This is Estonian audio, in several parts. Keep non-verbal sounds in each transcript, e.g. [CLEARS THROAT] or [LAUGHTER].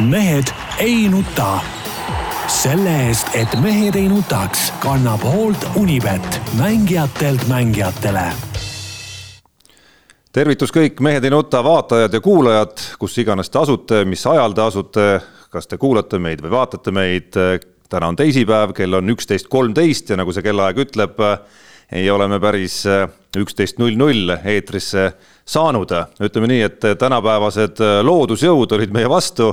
mehed ei nuta. selle eest, et mehed ei nutaks, kannab hoolt Unibet, mängijatelt mängijatele tervitus kõik Mehed ei nuta vaatajad ja kuulajad, kus iganes te asute, mis ajal te asute, kas te kuulate meid või vaatate meid. täna on teisipäev, kell on üksteist kolmteist ja nagu see kellaaeg ütleb, ei ole me päris üksteist null null eetrisse saanud. ütleme nii, et tänapäevased loodusjõud olid meie vastu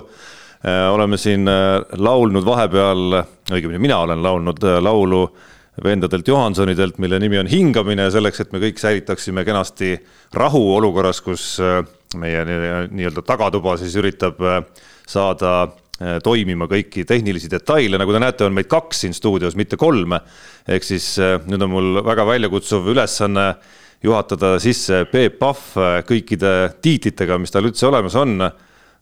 Äh, oleme siin äh, laulnud vahepeal, õigemini mina olen laulnud äh, laulu vendadelt Johansonidelt, mille nimi on Hingamine, selleks et me kõik säilitaksime kenasti rahu olukorras, kus meie nii-öelda tagatuba siis üritab saada toimima kõiki tehnilisi detaile, nagu te näete, on meid kaks siin stuudios, mitte kolm. ehk siis nüüd on mul väga väljakutsuv ülesanne juhatada sisse Peep Pahv kõikide tiitlitega, mis tal üldse olemas on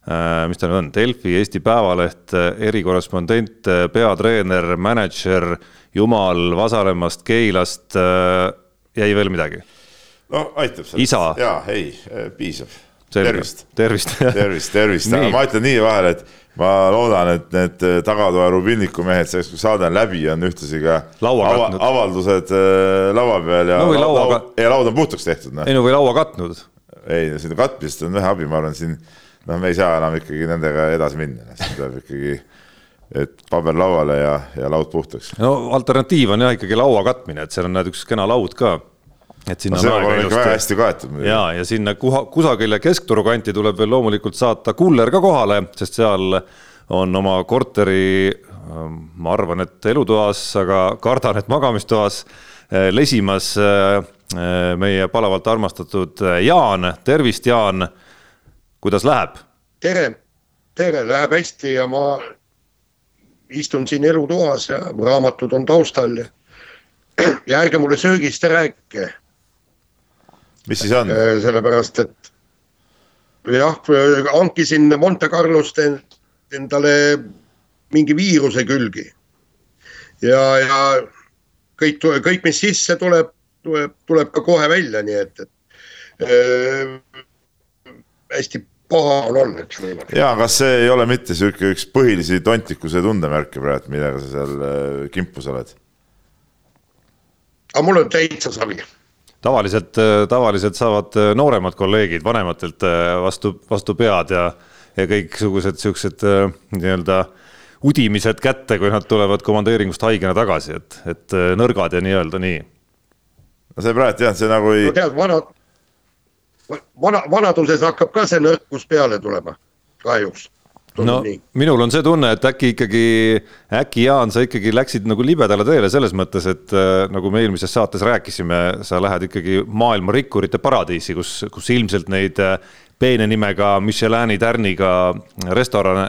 Äh, mis ta nüüd on, Delfi, Eesti Päevaleht, äh, erikorrespondent, äh, peatreener, mänedžer, jumal Vasalemmast, Keilast, jäi veel midagi? no aitab sellest. isa. jaa, ei, piisab. Tervist. tervist, tervist, tervist, aga ma ütlen nii vahele, et ma loodan, et need tagatoa Rubinniku mehed, selleks kui saade on läbi, on ühtlasi ka ava, avaldused laua peal ja no, laua, laua, ja laud on puhtaks tehtud. ei no või laua katnud. ei, siin katmisest on vähe abi, ma arvan, siin noh, me ei saa enam ikkagi nendega edasi minna, siis tuleb ikkagi, et paber lauale ja, ja laud puhtaks. no alternatiiv on jah ikkagi laua katmine, et seal on näed üks kena laud ka. Et sinna no, see on ikka väga hästi kaetud. ja, ja sinna kuha, kusagile keskturu kanti tuleb veel loomulikult saata kuller ka kohale, sest seal on oma korteri, ma arvan, et elutoas, aga kardan, et magamistoas eh, lesimas eh, meie palavalt armastatud Jaan, tervist, Jaan kuidas läheb? tere, tere, läheb hästi ja ma istun siin elutoas ja raamatud on taustal ja, [CLEARS THROAT] ja ärge mulle söögist rääkige. Mis siis on? Äh, sellepärast, et jah, hankisin Monte Carlost endale mingi viiruse külgi. ja, ja kõik, kõik, mis sisse tuleb, tuleb, tuleb ka kohe välja, nii et, et äh, hästi paha on olnud. ja kas see ei ole mitte sihuke üks põhilisi tontikuse tundemärke praegu, millega sa seal äh, kimpus oled? aga mul on täitsa savi tavaliselt, äh, tavaliselt saavad äh, nooremad kolleegid vanematelt vastu, vastu pead ja, ja kõiksugused siuksed nii-öelda udimised kätte, kui nad tulevad komandeeringust haigena tagasi, et, et nõrgad ja nii-öelda nii. no see praegu jah, see nagu ei. no tead, vanad vana, vanaduses hakkab ka see nõrkus peale tulema, kahjuks. No nii. minul on see tunne, et äkki ikkagi, äkki Jaan, sa ikkagi läksid nagu libedale teele selles mõttes, et äh, nagu me eelmises saates rääkisime, sa lähed ikkagi maailma rikkurite paradiisi, kus, kus ilmselt neid äh, peene nimega Michelini tärniga restorane,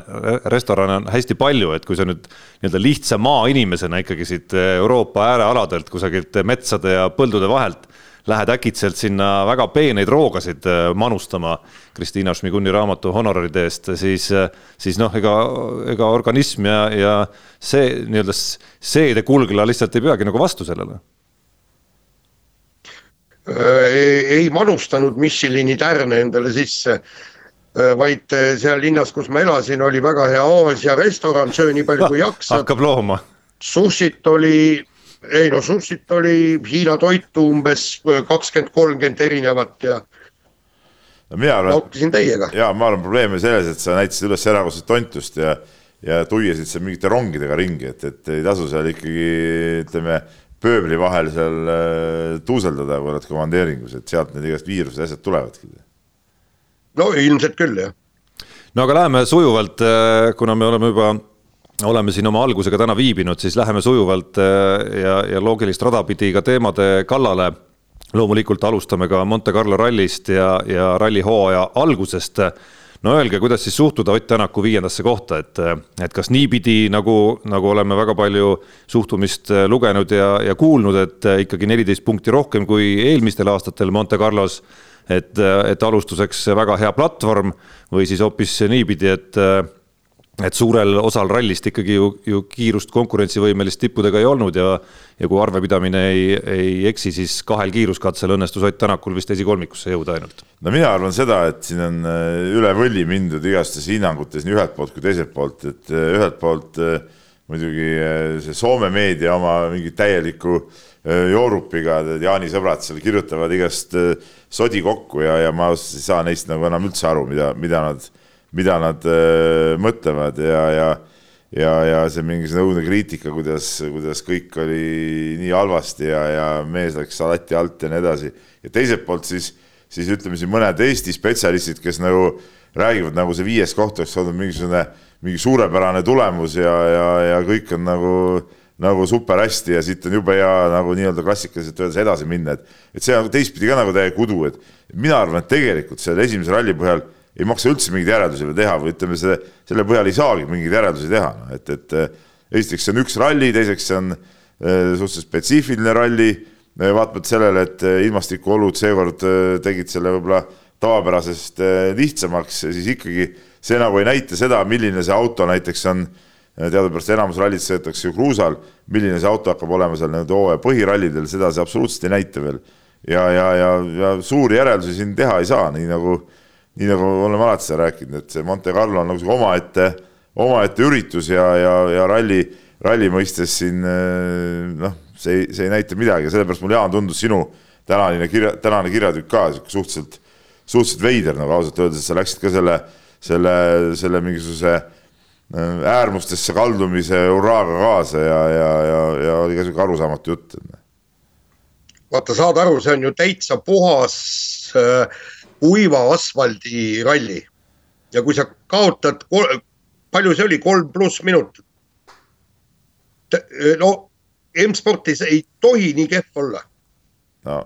restorane on hästi palju, et kui sa nüüd nii-öelda lihtsa maainimesena ikkagi siit Euroopa äärealadelt kusagilt metsade ja põldude vahelt lähed äkitselt sinna väga peeneid roogasid äh, manustama Kristiina Šmiguni raamatu honoraride eest, siis, äh, siis noh, ega, ega organism ja, ja see nii-öelda seedekulgla lihtsalt ei peagi nagu vastu sellele äh, ei, manustanud Michelini tärne endale sisse, vaid seal linnas, kus ma elasin, oli väga hea Aasia restoran, söö nii palju kui [LAUGHS] jaksad. hakkab looma. Sushit oli ei no sushit oli Hiina toitu umbes kakskümmend, kolmkümmend erinevat ja no mina arvan. nautisin täiega. ja ma arvan, probleem oli selles, et sa näitasid üles erakordset tontust ja, ja tuiasid seal mingite rongidega ringi, et, et ei tasu seal ikkagi ütleme, pööbli vahel seal äh, tuuseldada, kui oled komandeeringus, et sealt need igast viirused ja asjad tulevadki. no ilmselt küll, jah. no aga läheme sujuvalt, äh, kuna me oleme juba oleme siin oma algusega täna viibinud, siis läheme sujuvalt äh, ja, ja loogilist rada pidi ka teemade kallale. loomulikult alustame ka Monte Carlo rallist ja, ja rallihooaja algusest. no öelge, kuidas siis suhtuda Ott Tänaku viiendasse kohta, et, et kas niipidi nagu, nagu oleme väga palju suhtumist lugenud ja, ja kuulnud, et ikkagi neliteist punkti rohkem kui eelmistel aastatel Monte Carlos et, et alustuseks väga hea platvorm või siis hoopis niipidi, et et suurel osal rallist ikkagi ju, ju kiirust konkurentsivõimelist tippudega ei olnud ja, ja kui arvepidamine ei, ei eksi, siis kahel kiiruskatsel õnnestus Ott Tänakul vist esikolmikusse jõuda ainult. no mina arvan seda, et siin on äh, üle võlli mindud igastes hinnangutes nii ühelt poolt kui teiselt poolt, et äh, ühelt poolt äh, muidugi see Soome meedia oma mingi täieliku joorupiga, Jaani sõbrad seal kirjutavad igast sodi kokku ja, ja ma ei saa neist nagu enam üldse aru, mida, mida nad mida nad äh, mõtlevad ja, ja ja, ja see mingisugune õudne kriitika, kuidas, kuidas kõik oli nii halvasti ja, ja mees läks alati alt ja nii edasi. ja teiselt poolt siis, siis ütleme siin mõned Eesti spetsialistid, kes nagu räägivad, nagu see viies koht oleks olnud mingisugune, mingi suurepärane tulemus ja, ja, ja kõik on nagu, nagu super hästi ja siit on jube hea nagu nii-öelda klassikaliselt öeldes edasi minna, et, et see on teistpidi ka nagu täiega udu, et mina arvan, et tegelikult selle esimese ralli põhjal ei maksa üldse mingeid järeldusi veel teha või ütleme, selle, selle põhjal ei saagi mingeid järeldusi teha, noh et, et eh, esiteks see on üks ralli, teiseks see on eh, suhteliselt spetsiifiline ralli, eh, vaatamata sellele, et ilmastikuolud seekord tegid selle võib-olla tavapärasest lihtsamaks, siis ikkagi see nagu ei näita seda, milline see auto näiteks on, teadupärast enamus rallid sõidetakse ju kruusal, milline see auto hakkab olema seal nii-öelda hooaja põhirallidel, seda see absoluutselt ei näita veel. ja, ja, ja, ja suuri järeldusi siin teha ei saa, nii nagu äh, nii nagu oleme alati seda rääkinud, et see Monte Carlo on nagu omaette, omaette üritus ja, ja, ja ralli, ralli mõistes siin eh, noh, see, see ei näita midagi ja sellepärast mulle, Jaan, tundus sinu tänane kirja, tänane kirjatükk ka sihuke suhteliselt, suhteliselt veider nagu ausalt öeldes, et sa läksid ka selle, selle, selle mingisuguse eh, äärmustesse kaldumise hurraaga kaasa ja, ja, ja, ja oli ka sihuke arusaamatu jutt. vaata, saad aru, see on ju täitsa puhas äh, kuiva asfaldi ralli. ja kui sa kaotad, palju see oli, kolm pluss minutit? no M-spordis ei tohi nii kehv olla. no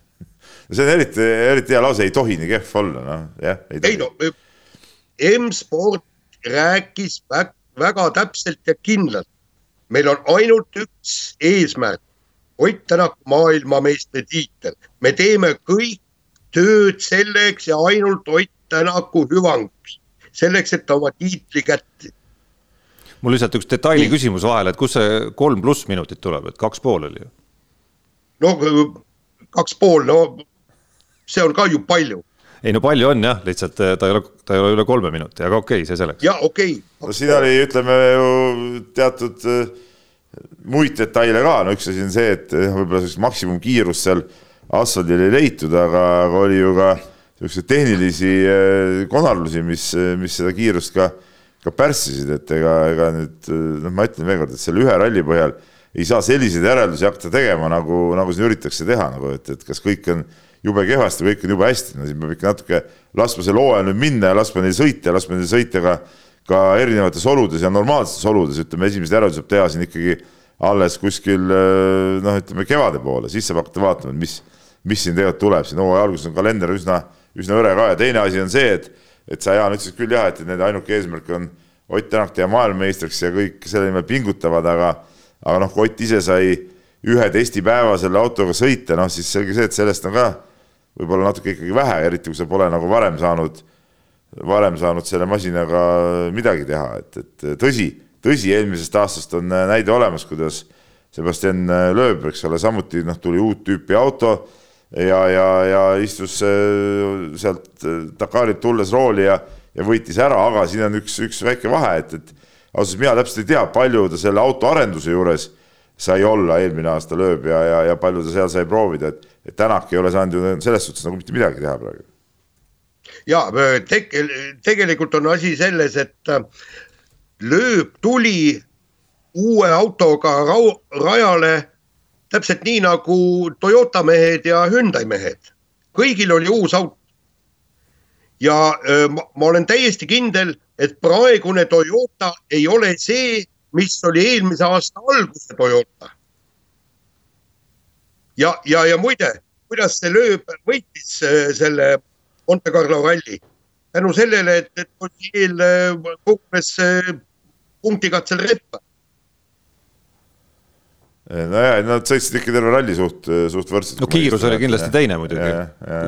[LAUGHS] see on eriti, eriti hea lause, ei tohi nii kehv olla, noh jah. ei no, M-sport rääkis väga, väga täpselt ja kindlalt. meil on ainult üks eesmärk, Ott Tänak maailmameistritiitel, me teeme kõik tööd selleks ja ainult Ott Tänaku hüvanguks, selleks, et ta oma tiitli kätte. mul lihtsalt üks detaili küsimus vahele, et kust see kolm pluss minutit tuleb, et kaks pool oli ju? no kaks pool, no see on ka ju palju ei no palju on jah, lihtsalt eh, ta ei ole, ta ei ole üle kolme minuti, aga okei okay,, see selleks. ja okei okay. no siin oli, ütleme ju teatud eh, muid detaile ka, no üks asi on see, et võib-olla sellist maksimumkiirust seal asfaldil ei leitud, aga, aga oli ju ka niisuguseid tehnilisi eh, konarlusi, mis, mis seda kiirust ka, ka pärssisid, et ega, ega nüüd noh, ma ütlen veelkord, et selle ühe ralli põhjal ei saa selliseid järeldusi hakata tegema, nagu, nagu siin üritatakse teha, nagu et, et kas kõik on jube kehvasti, kõik on jube hästi, no siin peab ikka natuke laskma selle hooaja nüüd minna ja laskma neil sõita ja laskma neil sõita ka, ka erinevates oludes ja normaalsetes oludes, ütleme, esimesed järeldused saab teha siin ikkagi alles kuskil noh, ütleme kevade poole, siis saab hakata vaatama, et mis mis siin tegelikult tuleb, siin hooaja alguses on kalender üsna, üsna hõre ka. Ja teine asi on see, et, et sa, Jaan, ütlesid küll jah, et nende ainuke eesmärk on Ott Tänak teha maailmameistriks ja kõik selle nimel pingutavad, aga, aga noh, kui Ott ise sai ühe testipäeva selle autoga sõita, noh siis selge see, et sellest on ka võib-olla natuke ikkagi vähe, eriti kui sa pole nagu varem saanud, varem saanud selle masinaga midagi teha, et, et tõsi, tõsi, eelmisest aastast on näide olemas, kuidas Sebastian Loeb, eks ole, samuti noh, tuli uut tüüpi auto ja, ja, ja istus äh, sealt äh, Dakarilt tulles rooli ja, ja võitis ära, aga siin on üks, üks väike vahe, et, et ausalt mina täpselt ei tea, palju ta selle auto arenduse juures sai olla eelmine aasta lööb ja, ja, ja palju ta seal sai proovida, et, et Tänak ei ole saanud ju selles suhtes nagu mitte midagi teha praegu. ja te, tegelikult on asi selles, et äh, lööb tuli uue autoga rajale täpselt nii nagu Toyota mehed ja Hyundai mehed, kõigil oli uus auto. ja öö, ma, ma olen täiesti kindel, et praegune Toyota ei ole see, mis oli eelmise aasta alguse Toyota. ja, ja, ja muide, kuidas see lööb, võitis selle Monte Carlo ralli tänu sellele, et, et Ossiel kogunes punkti katsel reppa nojah, nad sõitsid ikka terve ralli suht, suht võrdselt. no kiirus oli kindlasti teine muidugi,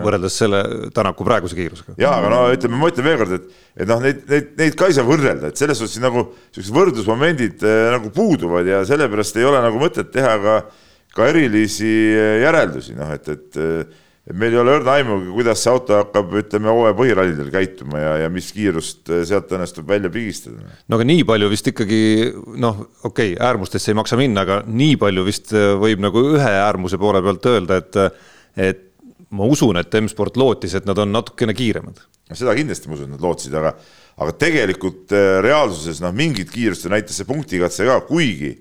võrreldes selle Tänaku praeguse kiirusega. ja, aga no ütleme, ma ütlen veelkord, et, et noh, neid, neid, neid ka ei saa võrrelda, et selles suhtes nagu siuksed võrdlusmomendid äh, nagu puuduvad ja sellepärast ei ole nagu mõtet teha ka, ka erilisi järeldusi, noh et, et et meil ei ole õrna aimugi, kuidas see auto hakkab, ütleme, hooaja põhirallidel käituma ja, ja mis kiirust sealt õnnestub välja pigistada. no aga nii palju vist ikkagi noh, okei okay,, äärmustesse ei maksa minna, aga nii palju vist eh, võib nagu ühe äärmuse poole pealt öelda, et, et ma usun, et M-sport lootis, et nad on natukene kiiremad. seda kindlasti ma usun, et nad lootsid, aga, aga tegelikult eh, reaalsuses noh, mingit kiirust ju näitas see punktikatse ka, kuigi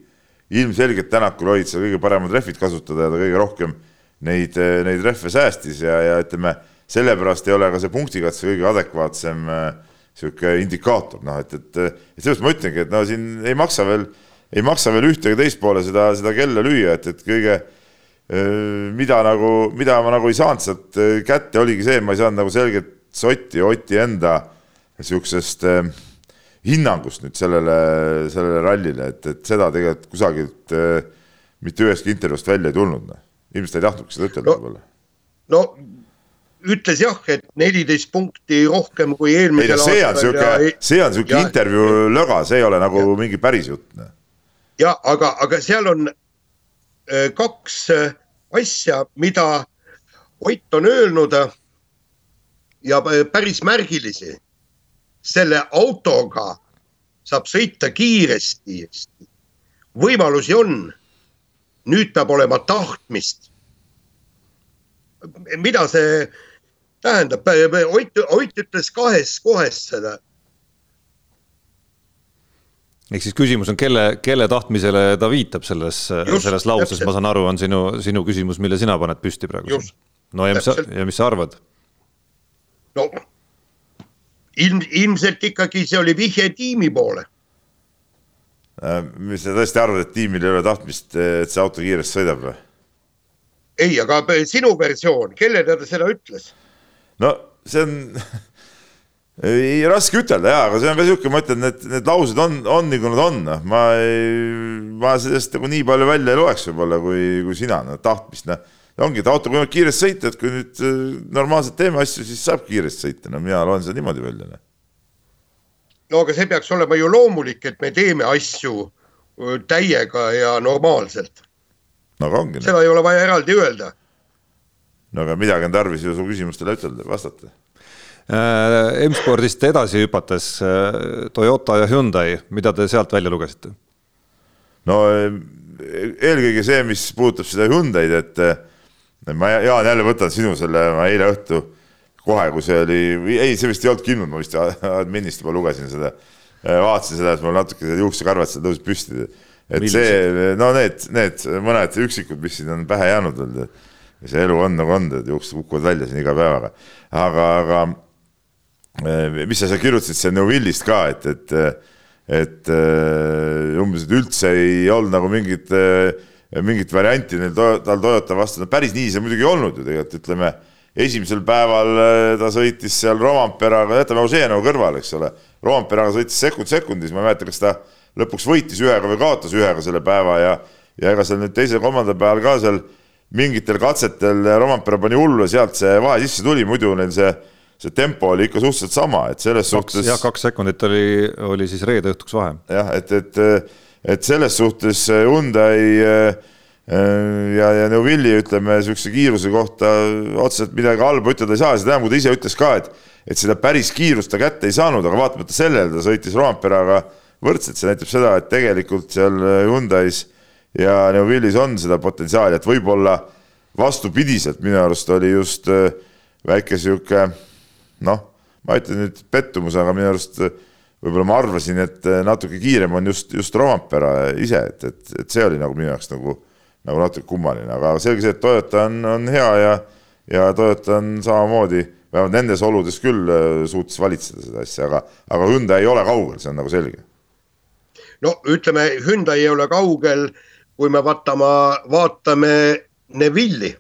ilmselgelt Tänakul olid seal kõige paremad rehvid kasutada ja ta kõige rohkem neid, neid rehve säästis ja, ja ütleme, sellepärast ei ole ka see punktikatse kõige adekvaatsem niisugune äh, indikaator, noh et, et, et sellepärast ma ütlengi, et no siin ei maksa veel, ei maksa veel ühte ega teist poole seda, seda kella lüüa, et, et kõige mida nagu, mida ma nagu ei saanud sealt kätte, oligi see, ma ei saanud nagu selget sotti Oti enda niisugusest äh, hinnangust nüüd sellele, sellele rallile, et, et seda tegelikult kusagilt äh, mitte ühestki intervjuust välja ei tulnud noh ilmselt ei tahtnudki seda ütelda võib-olla no, no ütles jah, et neliteist punkti rohkem kui eelmisel aastal. see on sihuke, see on sihuke intervjuu löga, see ei ole nagu ja. mingi päris jutt. Noh. ja aga, aga seal on äh, kaks äh, asja, mida Ott on öelnud ja päris märgilisi. selle autoga saab sõita kiiresti, võimalusi on nüüd peab olema tahtmist. mida see tähendab, Ott, Ott ütles kahes kohas seda. ehk siis küsimus on, kelle, kelle tahtmisele ta viitab selles, selles lauses, ma saan aru, on sinu, sinu küsimus, mille sina paned püsti praegu. no ja mis sa, ja mis sa arvad? no ilm, ilmselt ikkagi see oli vihje tiimi poole mis sa tõesti arvad, et tiimil ei ole tahtmist, et see auto kiiresti sõidab või? ei, aga sinu versioon, kellele ta seda ütles? no see on [LAUGHS] ei, raske ütelda ja, aga see on ka sihuke, ma ütlen, need, need laused on, on nagu nad on, noh, ma ei, ma sellest nagu nii palju välja ei loeks võib-olla kui, kui sina, no tahtmist, noh. ongi, et autoga võimalik kiiresti sõita, et kui nüüd äh, normaalselt teeme asju, siis saab kiiresti sõita, no mina loen seda niimoodi välja, noh no aga see peaks olema ju loomulik, et me teeme asju täiega ja normaalselt. no aga ongi. seda ei ole vaja eraldi öelda. no aga midagi on tarvis ju su küsimustele ütelda, vastata äh,. M-spordist edasi hüpates äh, Toyota ja Hyundai, mida te sealt välja lugesite? no eelkõige see, mis puudutab seda Hyundai'd, et ma Jaan jälle võtan sinu selle, ma eile õhtu kohe, kui see oli, ei, see vist ei olnudki ilmunud, ma vist administ juba lugesin seda, vaatasin seda, et mul natuke juuksekarvad seal tõusid püsti. et Millised? see, no need, need mõned üksikud, mis siin on pähe jäänud veel, see elu on nagu on, et juuksed kukuvad välja siin iga päevaga. aga, aga eh, mis sa seal kirjutasid, see Neuvillist ka, et, et, et eh, umbes, et üldse ei olnud nagu mingit, eh, mingit varianti neil tal Toyota vastu, no päris nii see muidugi ei olnud ju tegelikult, ütleme esimesel päeval äh, ta sõitis seal Romperaga, jätame Ožeenovu kõrvale, eks ole. Romperaga sõitis sekund sekundis, ma ei mäleta, kas ta lõpuks võitis ühega või kaotas ühega selle päeva ja, ja ega seal nüüd teisel-kolmandal päeval ka seal mingitel katsetel Rompera pani hullu ja sealt see vahe sisse tuli, muidu neil see, see tempo oli ikka suhteliselt sama, et selles kaks, suhtes. jah, kaks sekundit oli, oli siis reede õhtuks vahe. jah, et, et, et selles suhtes Hyundai Äh, ja, ja Neuvilli ütleme niisuguse kiiruse kohta otseselt midagi halba ütelda ei saa, seda enam, kui ta ise ütles ka, et et seda päris kiirust ta kätte ei saanud, aga vaatamata sellele ta sõitis Romperaga võrdselt, see näitab seda, et tegelikult seal Hyundai's ja Neuvillis on seda potentsiaali, et võib-olla vastupidiselt minu arust oli just äh, väike sihuke noh, ma ütlen nüüd pettumus, aga minu arust äh, võib-olla ma arvasin, et natuke kiirem on just, just Rompera ise, et, et, et see oli nagu minu jaoks nagu nagu natuke kummaline, aga selge see, et Toyota on, on hea ja, ja Toyota on samamoodi, vähemalt nendes oludes küll äh, suutis valitseda seda asja, aga, aga Hyundai ei ole kaugel, see on nagu selge. no ütleme, Hyundai ei ole kaugel, kui me vaatama, vaatame Neville'i.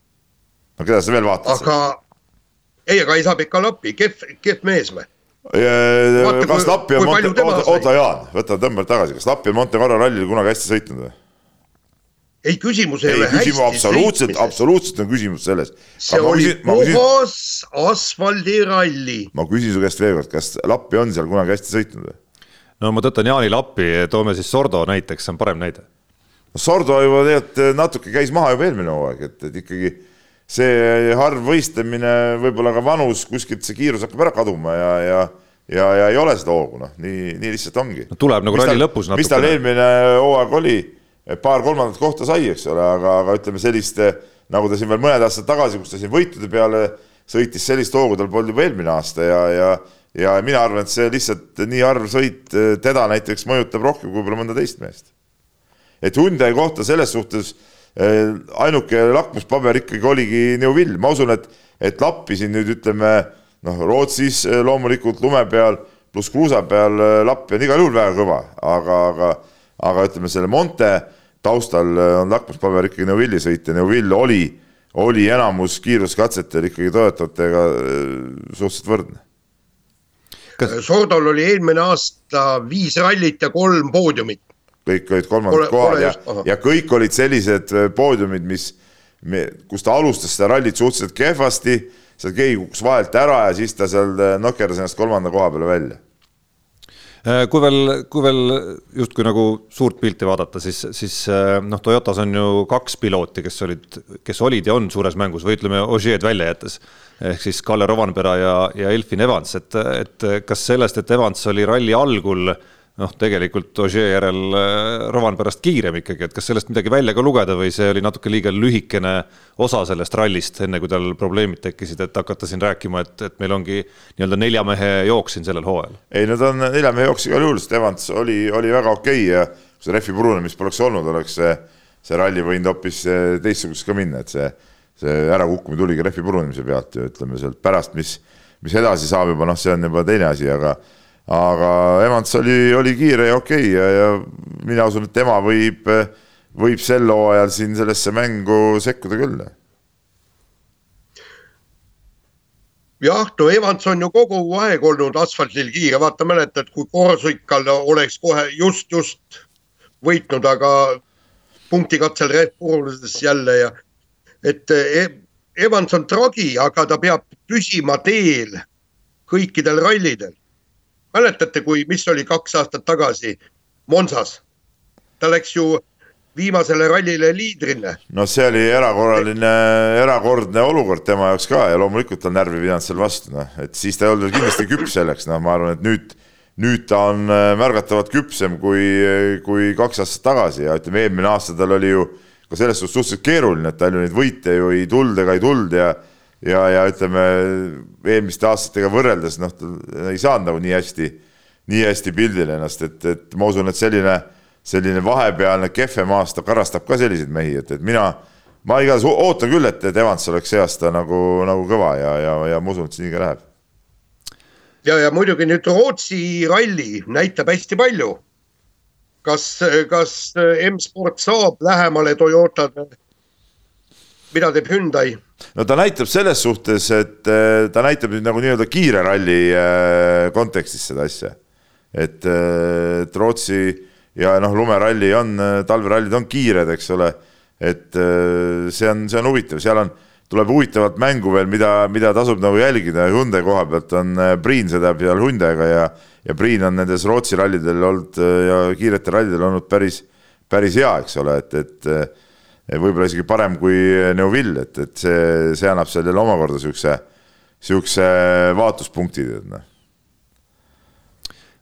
no keda sa veel vaatad? aga ei, aga ei saa pikale appi, kehv, kehv mees või? kas Lappi on oota, oota Jaan, võta tõmbad tagasi, kas Lappi on Monte Carlo rallil kunagi hästi sõitnud või? Ei, küsimus ei, ei ole hästi absoluutselt, absoluutselt on küsimus selles. see oli puhas asfaldiralli. ma küsin su käest veel kord, kas Lappi on seal kunagi hästi sõitnud või? no ma tõtan Jaani Lappi, toome siis Sordo näiteks, see on parem näide. no Sordo juba tegelikult natuke käis maha juba eelmine hooaeg, et, et ikkagi see harv võistlemine, võib-olla ka vanus, kuskilt see kiirus hakkab ära kaduma ja, ja ja, ja ei ole seda hoogu, noh, nii, nii lihtsalt ongi no,. tuleb nagu ralli lõpus natuke. mis tal eelmine hooaeg oli, paar kolmandat kohta sai, eks ole, aga, aga ütleme sellist, nagu ta siin veel mõned aastad tagasi, kus ta siin võitude peale sõitis sellist hoogu, tal polnud juba eelmine aasta ja, ja ja mina arvan, et see lihtsalt nii harv sõit teda näiteks mõjutab rohkem kui võib-olla mõnda teist meest. et Hyundai kohta selles suhtes eh, ainuke lakmuspaber ikkagi oligi Neuvill, ma usun, et, et Lappi siin nüüd ütleme noh, Rootsis eh, loomulikult lume peal pluss kruusa peal eh, Lappi on igal juhul väga kõva, aga, aga, aga ütleme selle Monte taustal on lakmuspaber ikkagi Neuvilli sõit ja Neuvill oli, oli enamus kiiruskatsetel ikkagi Toyotatega suhteliselt võrdne. Kas... Sordol oli eelmine aasta viis rallit ja kolm poodiumit. kõik olid kolmandad kohad ja, ja kõik olid sellised äh, poodiumid, mis, kus ta alustas seda rallit suhteliselt kehvasti, seal keegi kukkus vahelt ära ja siis ta seal äh, nokerdas ennast kolmanda koha peale välja. äh, kui veel, kui veel justkui nagu suurt pilti vaadata, siis, siis noh, Toyotas on ju kaks pilooti, kes olid, kes olid ja on suures mängus või ütleme, Ožeed välja jättes. Ehk siis Kalle Rovanpera ja, ja Elfin Evans, et, et kas sellest, et Evans oli ralli algul noh, tegelikult Ogier järel äh, Rovanperast kiirem ikkagi, et kas sellest midagi välja ka lugeda või see oli natuke liiga lühikene osa sellest rallist, enne kui tal probleemid tekkisid, et hakata siin rääkima, et, et meil ongi nii-öelda nelja mehe jooks siin sellel hooajal? ei, no ta on nelja mehe jooks igal juhul, sest Evans oli, oli väga okei okay ja kui see rehvi purunemist poleks olnud, oleks see, see ralli võinud hoopis äh, teistsuguseks ka minna, et see see ärakukkumine tuligi rehvi purunemise pealt ja ütleme sealt pärast, mis, mis edasi saab juba noh, see on juba teine asi, aga aga Evans oli, oli kiire ja okei okay ja, ja mina usun, et tema võib, võib sel hooajal siin sellesse mängu sekkuda küll. jah, no Evans on ju kogu aeg olnud asfaldil kiire, vaata mäletad, kui Korsikal oleks kohe just, just võitnud, aga punktikatsel Bullis jälle ja et eh, Evans on tragi, aga ta peab püsima teel kõikidel rallidel. Mäletate, kui, mis oli kaks aastat tagasi Monsas? ta läks ju viimasele rallile liidrile. no see oli erakorraline, erakordne olukord tema jaoks ka ja loomulikult ta närvi pidanud seal vastu, noh, et siis ta ei olnud kindlasti küps selleks, noh, ma arvan, et nüüd, nüüd ta on äh, märgatavalt küpsem kui, kui kaks aastat tagasi ja ütleme, eelmine aasta tal oli ju ka selles suhtes suhteliselt keeruline, et tal ju neid võite ju ei tulnud ega ei tulnud ja ja, ja ütleme eelmiste aastatega võrreldes noh, ta ei saanud nagu nii hästi, nii hästi pildile ennast, et, et ma usun, et selline, selline vahepealne kehvem aasta karastab ka selliseid mehi, et, et mina, ma igatahes ootan küll, et, et Evans oleks see aasta nagu, nagu kõva ja, ja, ja ma usun, et see nii ka läheb. ja, ja muidugi nüüd Rootsi ralli näitab hästi palju kas, kas M-sport saab lähemale Toyotale? mida teeb Hyundai? No ta näitab selles suhtes, et eh, ta näitab nüüd nagu nii-öelda kiire ralli eh, kontekstis seda asja. et, eh, et Rootsi ja noh, lumeralli on, talverallid on kiired, eks ole. et see on, see on huvitav, seal on, tuleb huvitavat mängu veel, mida, mida tasub nagu jälgida Hyundai koha pealt on Priin sõidab seal Hyundai'ga ja ja Priin on nendes Rootsi rallidel olnud ja kiiretel rallidel olnud päris, päris hea, eks ole, et, et võib-olla isegi parem kui Neuvill, et, et see, see annab sellele omakorda siukse, siukse vaatuspunkti, tead noh.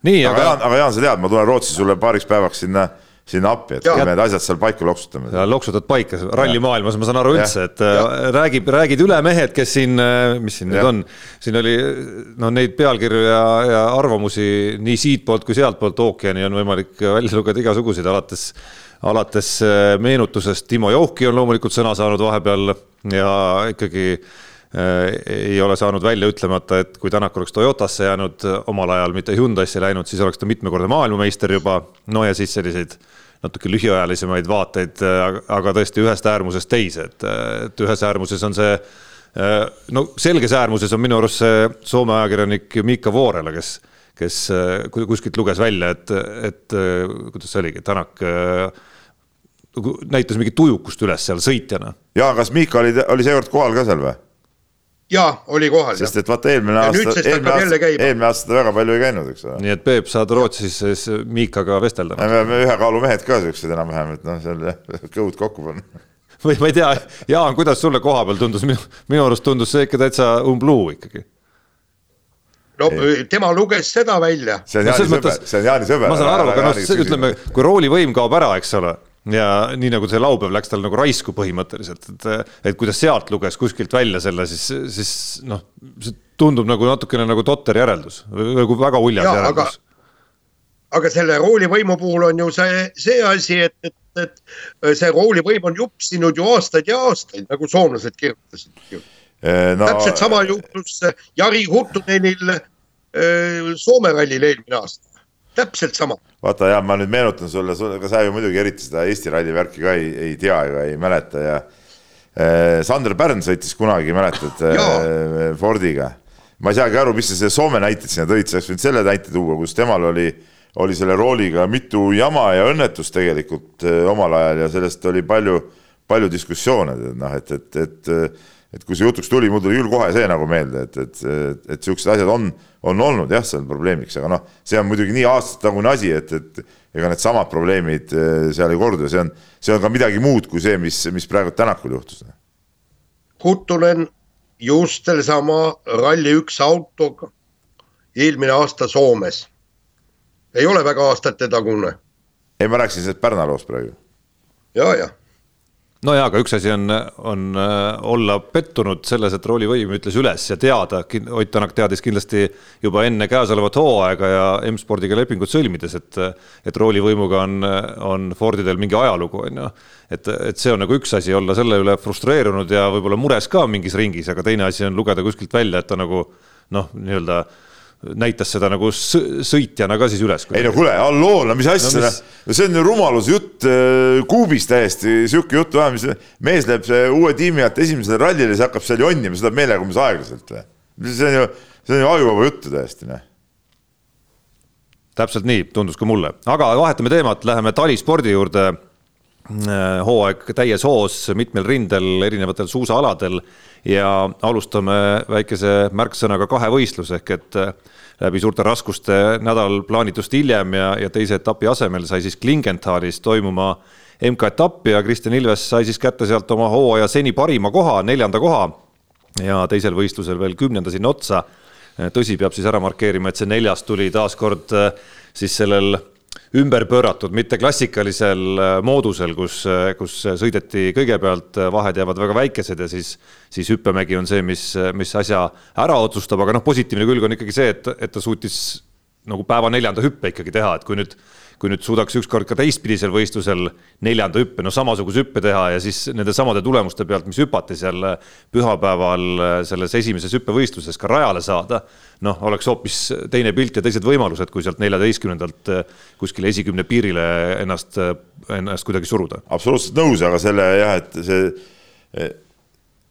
nii, aga, aga Jaan, aga Jaan, sa tead, ma tulen Rootsi sulle paariks päevaks sinna sinna appi, et me need asjad seal paika loksutame. loksutad paika, rallimaailmas ma saan aru üldse, et ja. Äh, räägib, räägid üle mehed, kes siin, äh, mis siin ja. nüüd on, siin oli no neid pealkirju ja, ja arvamusi nii siitpoolt kui sealtpoolt ookeani on võimalik välja lugeda igasuguseid, alates alates äh, meenutusest, Timo Jouhki on loomulikult sõna saanud vahepeal ja ikkagi äh, ei ole saanud välja ütlemata, et kui Tänak oleks Toyotasse jäänud omal ajal, mitte Hyundai'sse läinud, siis oleks ta mitmekordne maailmameister juba. no ja siis selliseid äh, natuke lühiajalisemaid vaateid, aga tõesti ühest äärmusest teise, et, et ühes äärmuses on see no selges äärmuses on minu arust see Soome ajakirjanik Miika Voorela, kes, kes kuskilt luges välja, et, et kuidas see oligi, Tänak näitas mingit ujukust üles seal sõitjana. ja kas Miika oli, oli seekord kohal ka seal või? Jaa, oli kohal. sest et vaata eelmine aasta, eelmine aasta, eelmine aasta ta väga palju ei käinud, eks ole. nii et Peep, saad Rootsis siis Miikaga vestelda. me oleme ühekaalumehed ka siuksed enam-vähem, et noh, seal kõhud kokku panna [LAUGHS] või ma ei tea, Jaan, kuidas sulle koha peal tundus, minu, minu arust tundus see ikka täitsa umbluu ikkagi no tema luges seda välja. see on Jaani sõber, see on Jaani sõber. ma saan aru, aga noh, ütleme, kui roolivõim kaob ära, eks ole ja nii nagu see laupäev läks tal nagu raisku põhimõtteliselt, et, et kui ta sealt luges kuskilt välja selle, siis, siis noh, see tundub nagu natukene nagu totter järeldus, nagu väga uljas ja, järeldus. aga selle roolivõimu puhul on ju see, see asi, et, et, et see roolivõim on jupsinud ju aastaid ja aastaid, nagu soomlased kirjutasid ju eh, no.... täpselt sama juhtus Jari Huttunenil eh, Soome rallil eelmine aasta täpselt sama. vaata ja ma nüüd meenutan sulle, ega sa ju muidugi eriti seda Eesti ralli värki ka ei, ei tea ega ei mäleta ja äh, Sander Pärn sõitis kunagi, mäletad äh,, Fordiga. ma ei saagi aru, mis sa selle Soome näited sinna tõid, sa oleks võinud selle näite tuua, kus temal oli, oli selle rooliga mitu jama ja õnnetust tegelikult äh, omal ajal ja sellest oli palju, palju diskussioone, noh, et, et, et, et kui see jutuks tuli, mul tuli küll kohe see nagu meelde, et, et, et, et siuksed asjad on, on olnud jah, seal probleemiks, aga noh, see on muidugi nii aastatetagune asi, et, et ega needsamad probleemid eh, seal ei kordu ja see on, see on ka midagi muud kui see, mis, mis praegu Tänakul juhtus. Huttunen just sellesama Rally1 autoga eelmine aasta Soomes. ei ole väga aastatetagune. ei, ma rääkisin sellest Pärna loost praegu. ja, jah no jaa, aga üks asi on, on äh, olla pettunud selles, et roolivõim ütles üles ja teada, Ott Tänak teadis kindlasti juba enne käesolevat hooaega ja M-spordiga lepingut sõlmides, et, et roolivõimuga on, on Fordidel mingi ajalugu, on ju. et, et see on nagu üks asi, olla selle üle frustreerunud ja võib-olla mures ka mingis ringis, aga teine asi on lugeda kuskilt välja, et ta nagu noh, nii-öelda näitas seda nagu sõitjana ka siis üles. ei no kuule, halloo, no mis asja no,, mis... see on ju rumalus jutt äh, kuubis täiesti, sihuke jutt vähe, mis mees läheb uue tiimi alt esimesele rallile, siis hakkab seal jonnima, seda meelega umbes aeglaselt see on ju, see on ju ajuvaba juttu täiesti, noh täpselt nii, tundus ka mulle, aga vahetame teemat, läheme talispordi juurde. Äh, hooaeg täies hoos mitmel rindel, erinevatel suusaaladel ja alustame väikese märksõnaga kahevõistlus ehk et läbi suurte raskuste nädal plaanitust hiljem ja, ja teise etapi asemel sai siis Klingenthalis toimuma MK-etapp ja Kristjan Ilves sai siis kätte sealt oma hooaja seni parima koha, neljanda koha. ja teisel võistlusel veel kümnenda sinna otsa. tõsi, peab siis ära markeerima, et see neljas tuli taaskord siis sellel ümber pööratud, mitte klassikalisel äh, moodusel, kus, äh, kus sõideti kõigepealt, äh, vahed jäävad väga väikesed ja siis, siis hüppemägi on see, mis, mis asja ära otsustab, aga noh, positiivne külg on ikkagi see, et, et ta suutis nagu päeva neljanda hüppe ikkagi teha, et kui nüüd kui nüüd suudaks ükskord ka teistpidisel võistlusel neljanda hüppe, no samasuguse hüppe teha ja siis nende samade tulemuste pealt, mis hüpati seal pühapäeval selles esimeses hüppevõistluses ka rajale saada, noh, oleks hoopis teine pilt ja teised võimalused, kui sealt neljateistkümnendalt kuskile esikümne piirile ennast, ennast kuidagi suruda. absoluutselt nõus, aga selle jah, et see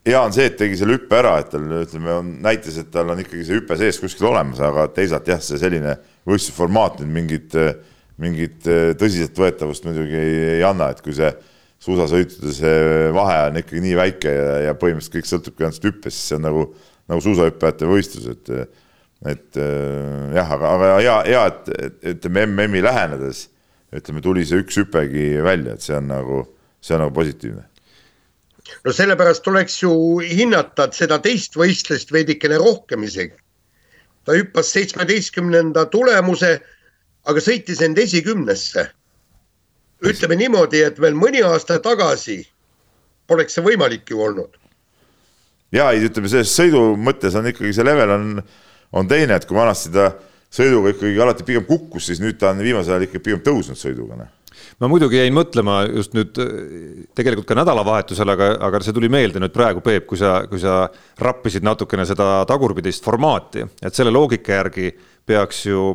hea on see, et tegi selle hüppe ära, et tal ütleme, on näitas, et tal on ikkagi see hüpe sees kuskil olemas, aga teisalt jah, see selline võistlusformaat nüüd mingit äh, mingit äh, tõsiseltvõetavust muidugi ei, ei anna, et kui see suusasõitude see vahe on ikkagi nii väike ja, ja põhimõtteliselt kõik sõltubki ainult hüppest, siis see on nagu, nagu suusahüppajate võistlus, et et äh, jah, aga, aga hea, hea, et ütleme MM-i lähenedes ütleme, tuli see üks hüpegi välja, et see on nagu, see on nagu positiivne no sellepärast tuleks ju hinnata seda teist võistlust veidikene rohkem isegi. ta hüppas seitsmeteistkümnenda tulemuse aga sõitis end esikümnesse. ütleme niimoodi, et veel mõni aasta tagasi poleks see võimalik ju olnud. ja ei, ütleme selles sõidu mõttes on ikkagi see level on, on teine, et kui vanasti ta sõiduga ikkagi alati pigem kukkus, siis nüüd ta on viimasel ajal ikka pigem tõusnud sõiduga noh ma muidugi jäin mõtlema just nüüd tegelikult ka nädalavahetusel, aga, aga see tuli meelde nüüd praegu, Peep, kui sa, kui sa rappisid natukene seda tagurpidist formaati, et selle loogika järgi peaks ju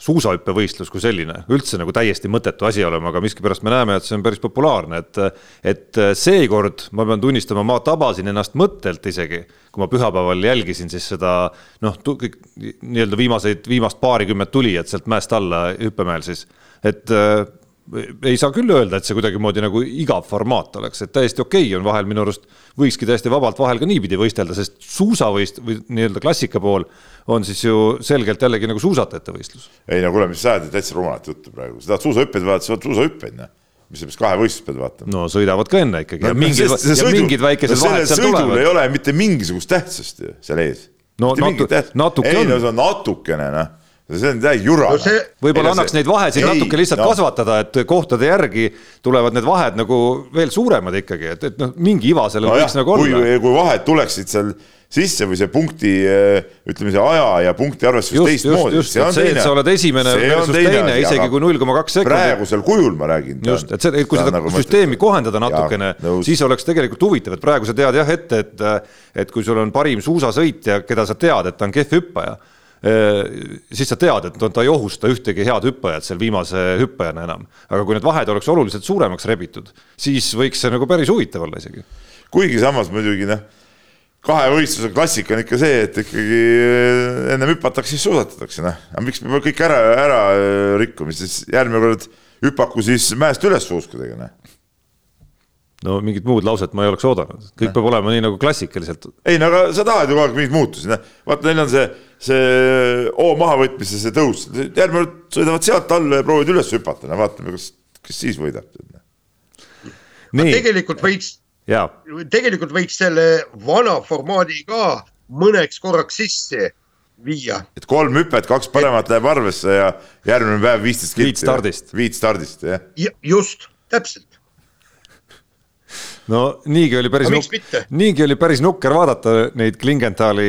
suusahüppevõistlus kui selline. Üldse nagu täiesti mõttetu asi olema, aga miskipärast me näeme, et see on päris populaarne, et et seekord ma pean tunnistama, ma tabasin ennast mõttelt isegi, kui ma pühapäeval jälgisin siis seda noh, kõik nii-öelda viimaseid, viimast paarikümmet tulijat sealt mäest alla hüppemäel siis, et ei saa küll öelda, et see kuidagimoodi nagu igav formaat oleks, et täiesti okei okay on vahel minu arust, võikski täiesti vabalt vahel ka niipidi võistelda, sest suusavõist- või nii-öelda klassika pool on siis ju selgelt jällegi nagu suusatajate võistlus. ei no kuule, mis sa ajad täitsa rumalat juttu praegu, sa tahad suusahüppeid vaadata, sa vaatad suusahüppeid, noh. mis sa peaks kahevõistlust pead vaatama. no sõidavad ka enne ikkagi no, mingid, sõidu, mingid väikesed no, vahed seal tulevad. ei ole mitte mingisugust tähtsust ju seal ees. no natu, natuke ei, on. no see on natukene noh see on täie jura no. See... võib-olla annaks neid vahesid ei, natuke lihtsalt no. kasvatada, et kohtade järgi tulevad need vahed nagu veel suuremad ikkagi, et, et noh, mingi iva sellel no võiks jah, nagu olla. kui vahed tuleksid seal sisse või see punkti, ütleme see aja ja punkti arvestus teistmoodi. just, just, et see, et sa oled esimene versus teine, teine, isegi kui null koma kaks sekundit. praegusel kujul ma räägin. just, et see, et kui seda nagu süsteemi mõtled, kohendada natukene, siis oleks tegelikult huvitav, et praegu sa tead jah ette, et, et kui sul on parim suusasõitja, keda sa tead, et ta on kehv hüppaja siis sa tead, et ta ei ohusta ühtegi head hüppajat seal viimase hüppajana enam. aga kui need vahed oleks oluliselt suuremaks rebitud, siis võiks see nagu päris huvitav olla isegi. kuigi samas muidugi noh kahevõistluse klassika on ikka see, et ikkagi eh, ennem hüpatakse, siis suusatatakse, noh. aga miks me peame kõik ära, ära eh, rikkuma, siis järgmine kord hüpaku siis mäest üles suuskudega, noh. no mingit muud lauset ma ei oleks oodanud, kõik no. peab olema nii nagu klassikaliselt. ei no aga sa tahad ju kogu aeg mingeid muutusi, noh. vaata, neil on see, see O mahavõtmise see tõus, järgmine kord sõidavad sealt alla ja proovivad üles hüpata, no vaatame, kas, kes siis võidab. tegelikult võiks tegelikult võiks selle vana formaadi ka mõneks korraks sisse viia. et kolm hüpet, kaks paremat et... läheb arvesse ja järgmine päev viisteist kilti. viit stardist. viit stardist, jah ja,. just, täpselt. No niigi oli päris, niigi oli päris nukker vaadata neid Klingentali,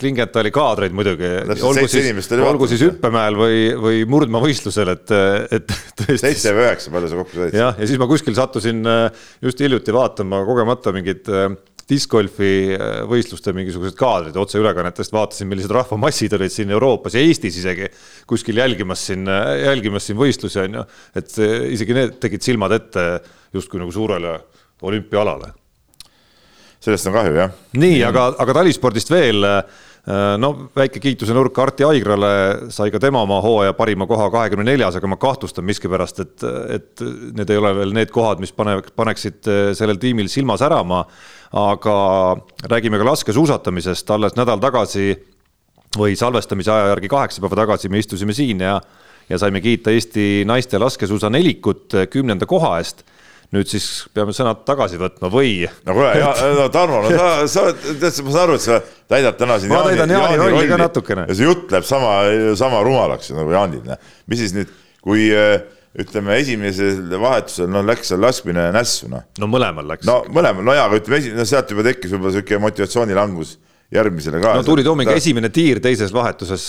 Klingentali kaadreid muidugi. olgu siis, olgu siis hüppemäel või, või murdmaavõistlusel, et, et [LAUGHS] tõesti. seitse või üheksa, palju sa kokku said? jah, ja siis ma kuskil sattusin äh, just hiljuti vaatama kogemata mingit äh, discgolfi äh, võistluste mingisugused kaadrid otseülekannetest, vaatasin, millised rahvamassid olid siin Euroopas ja Eestis isegi kuskil jälgimas siin, jälgimas siin võistlusi on ju. et isegi need tegid silmad ette justkui nagu suurele olümpiaalale. sellest on kahju, jah. nii, aga, aga talispordist veel. Äh, no väike kiituse nurk Arti Aigrale, sai ka tema oma hooaja parima koha kahekümne neljas, aga ma kahtlustan miskipärast, et, et need ei ole veel need kohad, mis pane, paneksid äh, sellel tiimil silma särama. aga räägime ka laskesuusatamisest, alles nädal tagasi või salvestamise aja järgi kaheksa päeva tagasi me istusime siin ja, ja saime kiita Eesti naiste laskesuusa nelikut kümnenda koha eest nüüd siis peame sõnad tagasi võtma või? no kuule, no Tarmo, no sa, sa, tead, ma saan aru, et sa täidad täna siin. ma täidan Jaani, Jaani rolli ka natukene. ja see jutt läheb sama, sama rumalaks nagu Jaanil, mis siis nüüd, kui ütleme, esimesel vahetusel no läks seal laskmine nässu, noh. no mõlemal läks. no mõlemal, no jaa, aga ütleme, esi-, no sealt juba tekkis võib-olla niisugune motivatsioonilangus järgmisele ka. no Tuuli Toominga ta... esimene tiir teises vahetuses,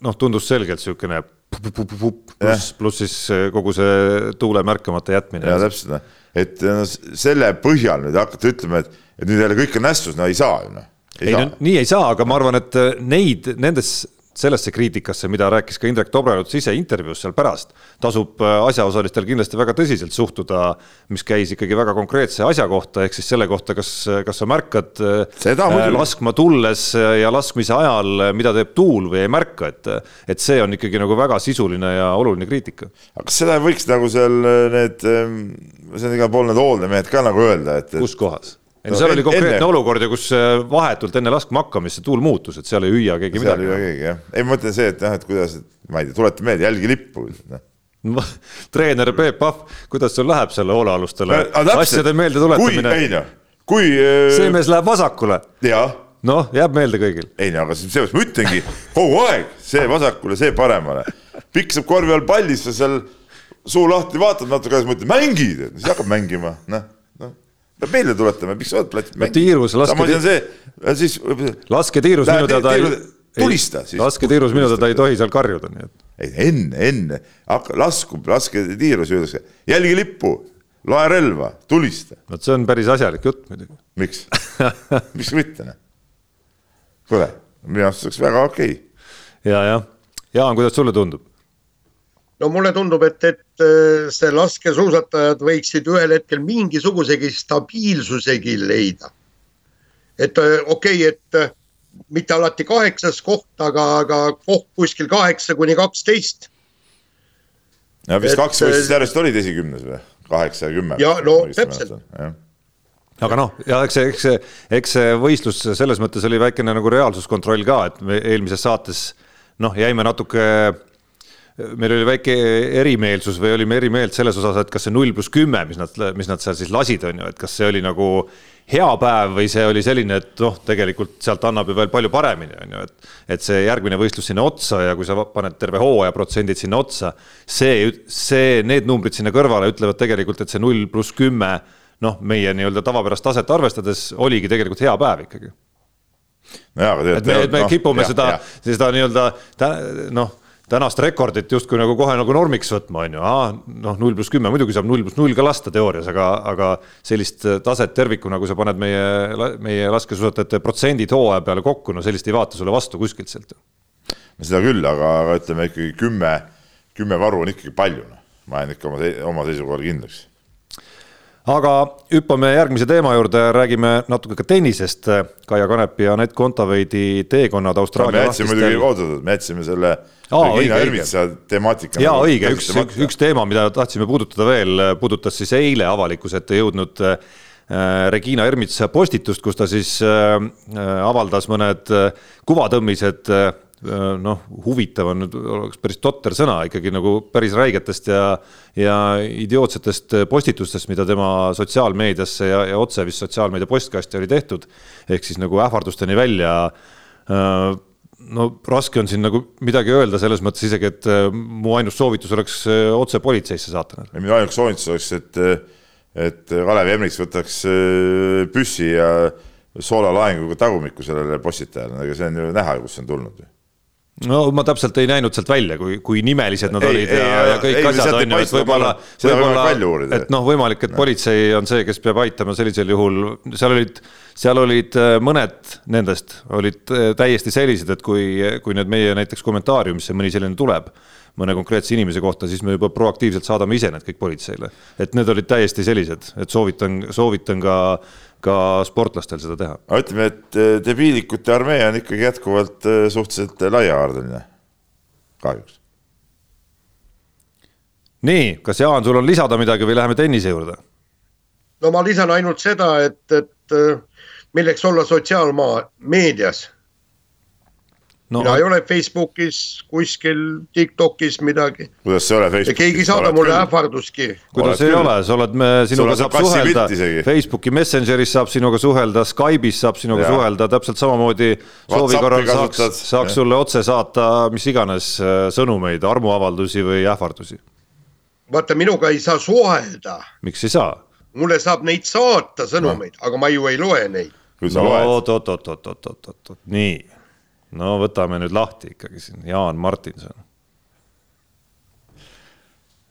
noh, tundus selgelt niisugune pluss, pluss siis kogu see tuule märkamata jätmine. jaa, täpselt, noh et no, selle põhjal nüüd hakata ütlema, et, et nüüd jälle kõik on nässus, no ei saa ju noh. ei no nii ei saa, aga ma arvan, et äh, neid nendes sellesse kriitikasse, mida rääkis ka Indrek Tobreluts ise intervjuus seal pärast, tasub äh, asjaosalistel kindlasti väga tõsiselt suhtuda, mis käis ikkagi väga konkreetse asja kohta, ehk siis selle kohta, kas, kas sa märkad äh, Seda äh, laskma tulles ja laskmise ajal, mida teeb tuul või ei märka, et, et see on ikkagi nagu väga sisuline ja oluline kriitika. aga kas seda võiks nagu seal need, ähm, see on igal pool need hooldemehed ka nagu öelda, et, et.... kus kohas? Ei no seal oli konkreetne enne... olukord ja kus äh, vahetult enne laskma hakkamist see tuul muutus, et seal ei hüüa keegi seal midagi. seal ei hüüa keegi jah, ei ma mõtlen see, et noh, et kuidas, ma ei tea, tuleta meelde, jälgi lippu noh treener Peep Pahv, kuidas sul läheb selle hoolealustele asjade meeldetuletamine? ei noh, kui äh.... see mees läheb vasakule. noh, jääb meelde kõigil. ei no aga seepärast ma ütlengi kogu aeg see vasakule, see paremale. pikk saab korvi all pallis, sa seal suu lahti vaatad natuke, siis mõtled mängid, siis hakkab mängima, noh peab meelde tuletama, miks sa oled platsil mänginud. tiirus, laske. see, siis. laske tiirus minu teada ei. tulista siis. laske tiirus minu teada ei tohi seal karjuda, nii et. ei, enne, enne, hakka, lasku, laske tiirus, öeldakse, jälgi lippu, loe relva, tulista. vot see on päris asjalik jutt muidugi. miks miks mitte, noh. kuule, minu arust oleks väga okei okay.. [LAUGHS] ja, jah. Jaan, kuidas sulle tundub? No mulle tundub, et, et äh, see laskesuusatajad võiksid ühel hetkel mingisugusegi stabiilsusegi leida. et äh, okei okay,, et äh, mitte alati kaheksas koht, aga, aga koht kuskil kaheksa kuni kaksteist. ja vist et, kaks võistlust järjest olid esikümnes või, kaheksa ja kümme. ja no täpselt aga noh, ja eks see, eks see, eks see võistlus selles mõttes oli väikene nagu reaalsuskontroll ka, et me eelmises saates noh, jäime natuke meil oli väike erimeelsus või olime eri meelt selles osas, et kas see null pluss kümme, mis nad, mis nad seal siis lasid, on ju, et kas see oli nagu hea päev või see oli selline, et noh, tegelikult sealt annab ju veel palju paremini, on ju, et. et see järgmine võistlus sinna otsa ja kui sa paned terve hooaja protsendid sinna otsa, see, see, need numbrid sinna kõrvale ütlevad tegelikult, et see null pluss kümme noh, meie nii-öelda tavapärast taset arvestades oligi tegelikult hea päev ikkagi. nojah, aga tegelikult. et me, et me noh, kipume jah, seda, seda nii-öelda noh tänast rekordit justkui nagu kohe nagu normiks võtma, on ju, noh, null pluss kümme, muidugi saab null pluss null ka lasta teoorias, aga, aga sellist taset tervikuna, kui sa paned meie, meie laskesuusatajate protsendid hooaja peale kokku, no sellist ei vaata sulle vastu kuskilt sealt. no seda küll, aga, aga ütleme ikkagi kümme, kümme varu on ikkagi palju, noh, ma jään ikka oma, oma seisukohal kindlaks aga hüppame järgmise teema juurde, räägime natuke ka tennisest. Kaia Kanepi ja Anett Kontaveidi teekonnad Austraalia no,. me jätsime muidugi, oot-oot, me jätsime selle Regina Ermitsa temaatika. ja nagu õige, üks, üks, üks teema, mida tahtsime puudutada veel, puudutas siis eile avalikkuse ette jõudnud äh, Regina Ermitsa postitust, kus ta siis äh, avaldas mõned kuvatõmmised Äh, noh, huvitav on nüüd, oleks päris totter sõna ikkagi nagu päris räigetest ja, ja idiootsetest postitustest, mida tema sotsiaalmeediasse ja, ja otse vist sotsiaalmeedia postkasti oli tehtud. ehk siis nagu ähvardusteni välja. Äh, no raske on siin nagu midagi öelda selles mõttes isegi, et äh, mu ainus soovitus oleks otse politseisse saata. minu ainus soovitus oleks, et, et Kalev Emriks võtaks püssi ja soolalaenguga tagumikku sellele postitajale, aga see on ju näha, kust see on tulnud no ma täpselt ei näinud sealt välja, kui, kui nimelised nad ei, olid ei, ja, ja kõik ei, asjad on ju, et võib-olla, võib-olla, et noh, võimalik, et no. politsei on see, kes peab aitama sellisel juhul, seal olid, seal olid äh, mõned nendest olid äh, täiesti sellised, et kui, kui nüüd meie näiteks kommentaariumisse mõni selline tuleb mõne konkreetse inimese kohta, siis me juba proaktiivselt saadame ise need kõik politseile. et need olid täiesti sellised, et soovitan, soovitan ka ka sportlastel seda teha. aga ütleme, et eh, debiilikute armee on ikkagi jätkuvalt eh, suhteliselt laiahaardeline, kahjuks. nii, kas Jaan, sul on lisada midagi või läheme tennise juurde? no ma lisan ainult seda, et, et eh, milleks olla sotsiaalmaa meedias no,. mina ei ole Facebookis, kuskil Tiktokis midagi. kuidas see ei ole Facebookis? keegi ei saada mulle ähvardustki. kuidas ei ole, sa oled, me sinuga saab suhelda, Facebooki Messengeris saab sinuga suhelda, Skype'is saab sinuga ja. suhelda, täpselt samamoodi soovi korral saaks, saaks sulle otse saata mis iganes äh, sõnumeid, armuavaldusi või ähvardusi. vaata, minuga ei saa suhelda. miks ei saa? mulle saab neid saata sõnumeid no., aga ma ju ei loe neid. no oot-oot-oot-oot-oot-oot, nii no võtame nüüd lahti ikkagi siin, Jaan Martinson.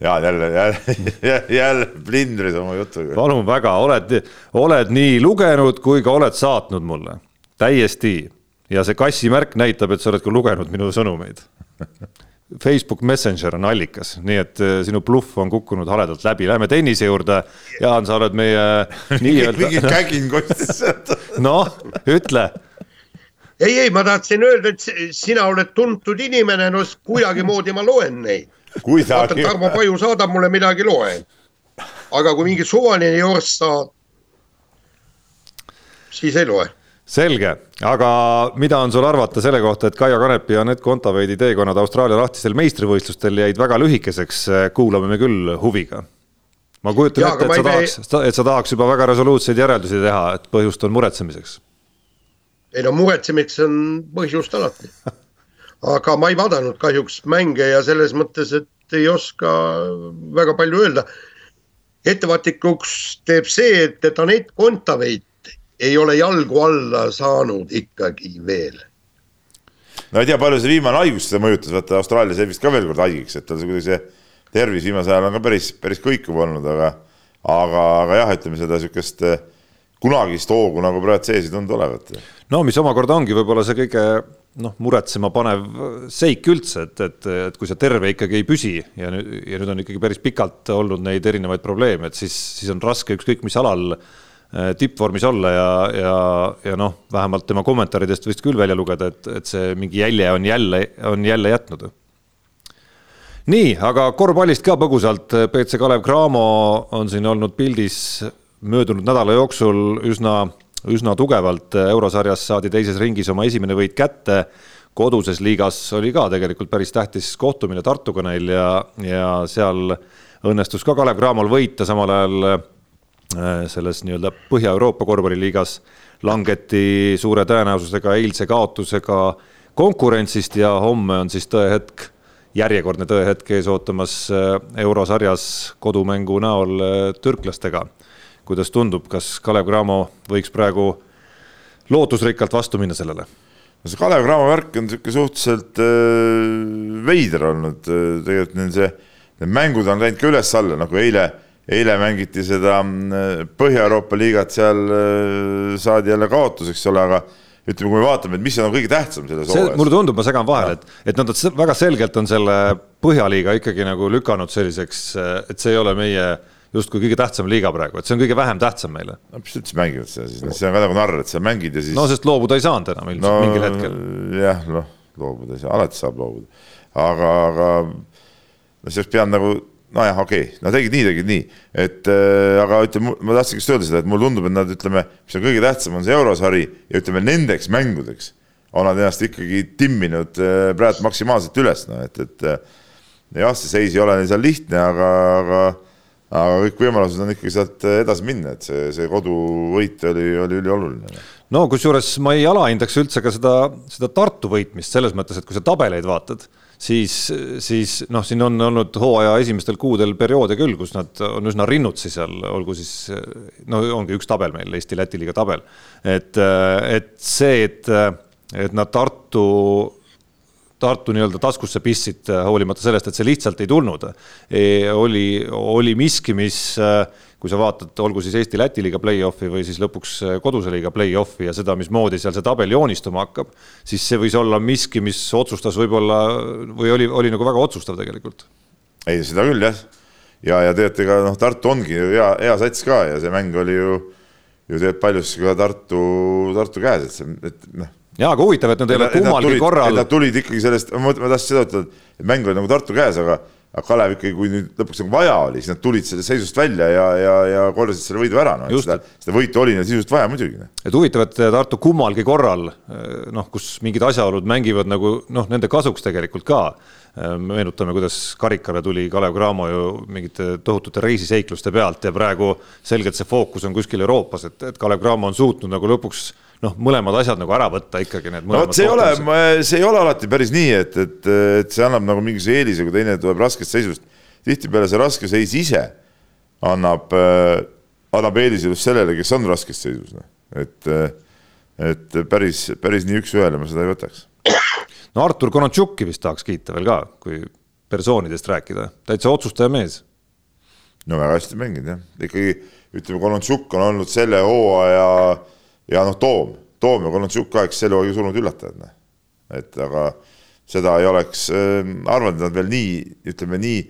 Jaan jälle, jälle, jälle plindris oma jutuga. palun väga, oled, oled nii lugenud kui ka oled saatnud mulle, täiesti. ja see kassimärk näitab, et sa oled ka lugenud minu sõnumeid. Facebook Messenger on allikas, nii et eh, sinu bluff on kukkunud haledalt läbi, lähme tennise juurde. Jaan, sa oled meie nii-öelda. mingi kägin kostis sealt. [LAUGHS] noh, ütle ei, ei, ma tahtsin öelda, et sina oled tuntud inimene, no kuidagimoodi ma loen neid. vaata, Tarmo Paju saadab mulle midagi, loen. aga kui mingi suvaline jorss saab, siis ei loe selge, aga mida on sul arvata selle kohta, et Kaia Kanepi ja Anett Kontaveidi teekonnad Austraalia lahtistel meistrivõistlustel jäid väga lühikeseks, kuulame me küll huviga. ma kujutan ette, et sa tahaks, et sa tahaks juba väga resoluutseid järeldusi teha, et põhjust on muretsemiseks ei no muretsemiseks on põhjust alati. aga ma ei vaadanud kahjuks mänge ja selles mõttes, et ei oska väga palju öelda. ettevaatlikuks teeb see, et, et Anett Kontaveit ei ole jalgu alla saanud ikkagi veel. no ei tea, palju see viimane haigus seda mõjutas, vaata Austraalias jäi vist ka veel kord haigeks, et tal see kuidagi see tervis viimasel ajal on ka päris, päris kõikuv olnud, aga, aga, aga jah, ütleme seda sihukest kunagist hoogu nagu praegu sees ei tundu olevat no mis omakorda ongi võib-olla see kõige noh, muretsema panev seik üldse, et, et, et kui sa terve ikkagi ei püsi ja nüüd, ja nüüd on ikkagi päris pikalt olnud neid erinevaid probleeme, et siis, siis on raske ükskõik mis alal äh, tippvormis olla ja, ja, ja noh, vähemalt tema kommentaaridest võis küll välja lugeda, et, et see mingi jälje on jälle, on jälle jätnud. nii, aga korvpallist ka põgusalt, BC Kalev Cramo on siin olnud pildis möödunud nädala jooksul üsna, üsna tugevalt, eurosarjas saadi teises ringis oma esimene võit kätte koduses liigas oli ka tegelikult päris tähtis kohtumine Tartuga neil ja, ja seal õnnestus ka Kalev Cramol võita, samal ajal äh, selles nii-öelda Põhja-Euroopa korvpalliliigas langeti suure tõenäosusega eilse kaotusega konkurentsist ja homme on siis tõehetk, järjekordne tõehetk ees ootamas äh, eurosarjas kodumängu näol äh, türklastega. Kuidas tundub, kas Kalev Cramo võiks praegu lootusrikkalt vastu minna sellele? no see Kalev Cramo värk on niisugune suhteliselt äh, veider olnud äh,, tegelikult neil see, need mängud on läinud ka üles-alla, nagu eile, eile mängiti seda äh, Põhja-Euroopa liigat, seal äh, saadi jälle kaotus, eks ole, aga ütleme, kui me vaatame, et mis on kõige tähtsam selles hooajas. mulle tundub, ma segan vahele, et, et nad väga selgelt on selle Põhjaliiga ikkagi nagu lükanud selliseks, et see ei ole meie äh, justkui kõige tähtsam liiga praegu, et see on kõige vähem tähtsam meile. no mis üldse mängivad seda siis, see on ka nagu narr, et sa mängid ja siis. no sest loobuda ei saanud enam ilmselt no, mingil hetkel. jah, noh, loobuda ei saa, alati saab loobuda, aga, aga no siis pidanud nagu nojah, okei okay., no tegid nii, tegid nii, et äh, aga ütleme, ma tahtsingi just öelda seda, et mulle tundub, et nad ütleme, mis on kõige tähtsam, on see eurosari ja ütleme nendeks mängudeks on nad ennast ikkagi timminud äh, praegu maksimaalselt üles, noh et, et äh, jah, see seis ei ole neil seal lihtne, aga, aga aga kõik võimalused on ikkagi sealt edasi minna, et see, see koduvõit oli, oli ülioluline. no kusjuures ma ei alahindaks üldse ka seda, seda Tartu võitmist selles mõttes, et kui sa tabeleid vaatad, siis, siis noh, siin on olnud hooaja esimestel kuudel perioode küll, kus nad on üsna rinnutsi seal, olgu siis no ongi üks tabel meil, Eesti-Läti liiga tabel. et, et see, et, et nad Tartu Tartu nii-öelda taskusse pistsid, äh, hoolimata sellest, et see lihtsalt ei tulnud. E, oli, oli miski, mis, äh, kui sa vaatad, olgu siis Eesti-Läti liiga play-off'i või siis lõpuks äh, koduse liiga play-off'i ja seda, mismoodi seal see tabel joonistuma hakkab, siis see võis olla miski, mis otsustas võib-olla või oli, oli nagu väga otsustav tegelikult. ei, seda küll jah. ja, ja tegelikult ega noh, Tartu ongi ju hea, hea sats ka ja see mäng oli ju, ju tegelikult paljuski ka Tartu, Tartu käes, et see, et noh jaa, aga huvitav, et nad ei ole kummalgi korral. Nad tulid ikkagi sellest, ma tahtsin seda ütelda, et mäng oli nagu Tartu käes, aga, aga Kalev ikkagi, kui nüüd lõpuks nagu vaja oli, siis nad tulid sellest seisust välja ja, ja, ja korjasid selle võidu ära, noh, seda, seda võitu oli neil sisuliselt vaja muidugi. Noh. et huvitav, et Tartu kummalgi korral, noh, kus mingid asjaolud mängivad nagu noh, nende kasuks tegelikult ka meenutame, kuidas Karikale tuli Kalev Cramo ju mingite tohutute reisiseikluste pealt ja praegu selgelt see fookus on kuskil Euroopas, et, et Kalev Cramo on suutnud nagu lõpuks noh, mõlemad asjad nagu ära võtta ikkagi need. no vot, see ei ole, see ei ole alati päris nii, et, et, et see annab nagu mingisuguse eelise, kui teine tuleb raskest seisust. tihtipeale see raske seis ise annab äh,, annab eelise just sellele, kes on raskes seisus, noh, et, et päris, päris nii üks-ühele ma seda ei võtaks. no Artur Konatšuki vist tahaks kiita veel ka, kui persoonidest rääkida, täitsa otsustaja mees. no väga hästi mänginud jah, ikkagi ütleme, Konatšuk on olnud selle hooaja ja noh, Toom, Toom ja Konontšuk ka, eks selle hooaja surnud üllatajad, noh. et aga seda ei oleks äh, arvanud, et nad veel nii, ütleme nii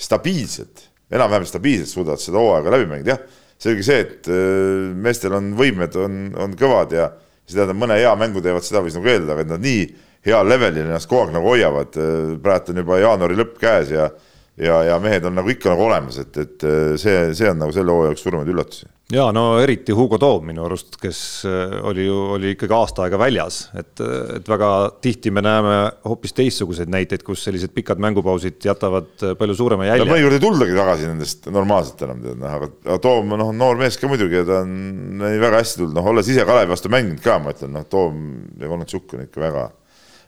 stabiilselt, enam-vähem stabiilselt suudavad seda hooaega läbi mängida, jah, selge see, et äh, meestel on võimed, on, on kõvad ja see tähendab, mõne hea mängu teevad, seda võis nagu eeldada, aga et nad nii heal levelil ennast kogu aeg nagu hoiavad, äh, praegu on juba jaanuari lõpp käes ja ja, ja mehed on nagu ikka nagu olemas, et, et äh, see, see on nagu selle hooaja üks suuremaid üllatusi. ja no eriti Hugo Toom minu arust, kes äh, oli ju, oli ikkagi aasta aega väljas, et, et väga tihti me näeme hoopis teistsuguseid näiteid, kus sellised pikad mängupausid jätavad palju suurema jälje. mõnikord ei tuldagi tagasi nendest normaalselt enam tead, noh, aga, Toom, noh, noor mees ka muidugi ja ta on väga hästi tulnud, noh, olles ise Kalevi vastu mänginud ka, ma ütlen, noh, Toom ja Konatšuk on ikka väga,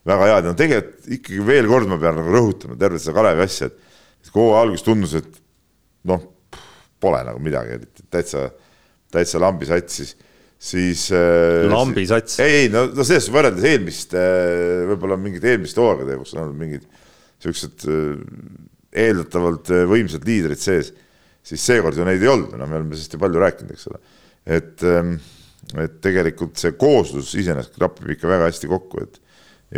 väga head ja no tegelikult ikkagi veel kord ma pean nagu rõhutama tervet seda Kalevi asja, et hooaja alguses tundus, et noh, pole nagu midagi, täitsa, täitsa lambisats siis, siis äh,. lambisats? ei, ei, no, no selles suhtes võrreldes eelmist äh,, võib-olla mingite eelmiste hooaegadega, kus on olnud mingid siuksed äh, eeldatavalt võimsad liidrid sees, siis seekord ju neid ei olnud, no me oleme sellest ju palju rääkinud, eks ole. et ähm,, et tegelikult see kooslus iseenesest klapib ikka väga hästi kokku, et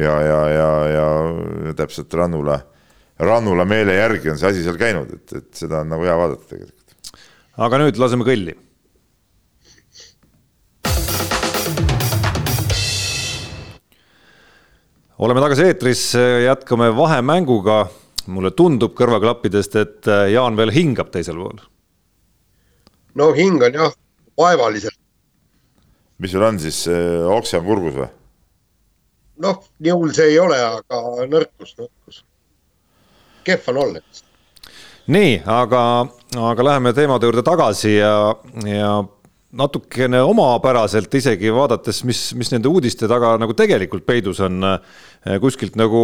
ja, ja, ja, ja täpselt Rannula Rannula meele järgi on see asi seal käinud, et, et seda on nagu hea vaadata tegelikult. aga nüüd laseme kõlli. oleme tagasi eetris, jätkame vahemänguga. mulle tundub kõrvaklappidest, et Jaan veel hingab teisel pool. no hingan jah, vaevaliselt. mis sul on siis, okse on kurgus või? noh, nii hull see ei ole, aga nõrkus, nõrkus. Kehv on olla. nii, aga, aga läheme teemade juurde tagasi ja, ja natukene omapäraselt isegi vaadates, mis, mis nende uudiste taga nagu tegelikult peidus on, kuskilt nagu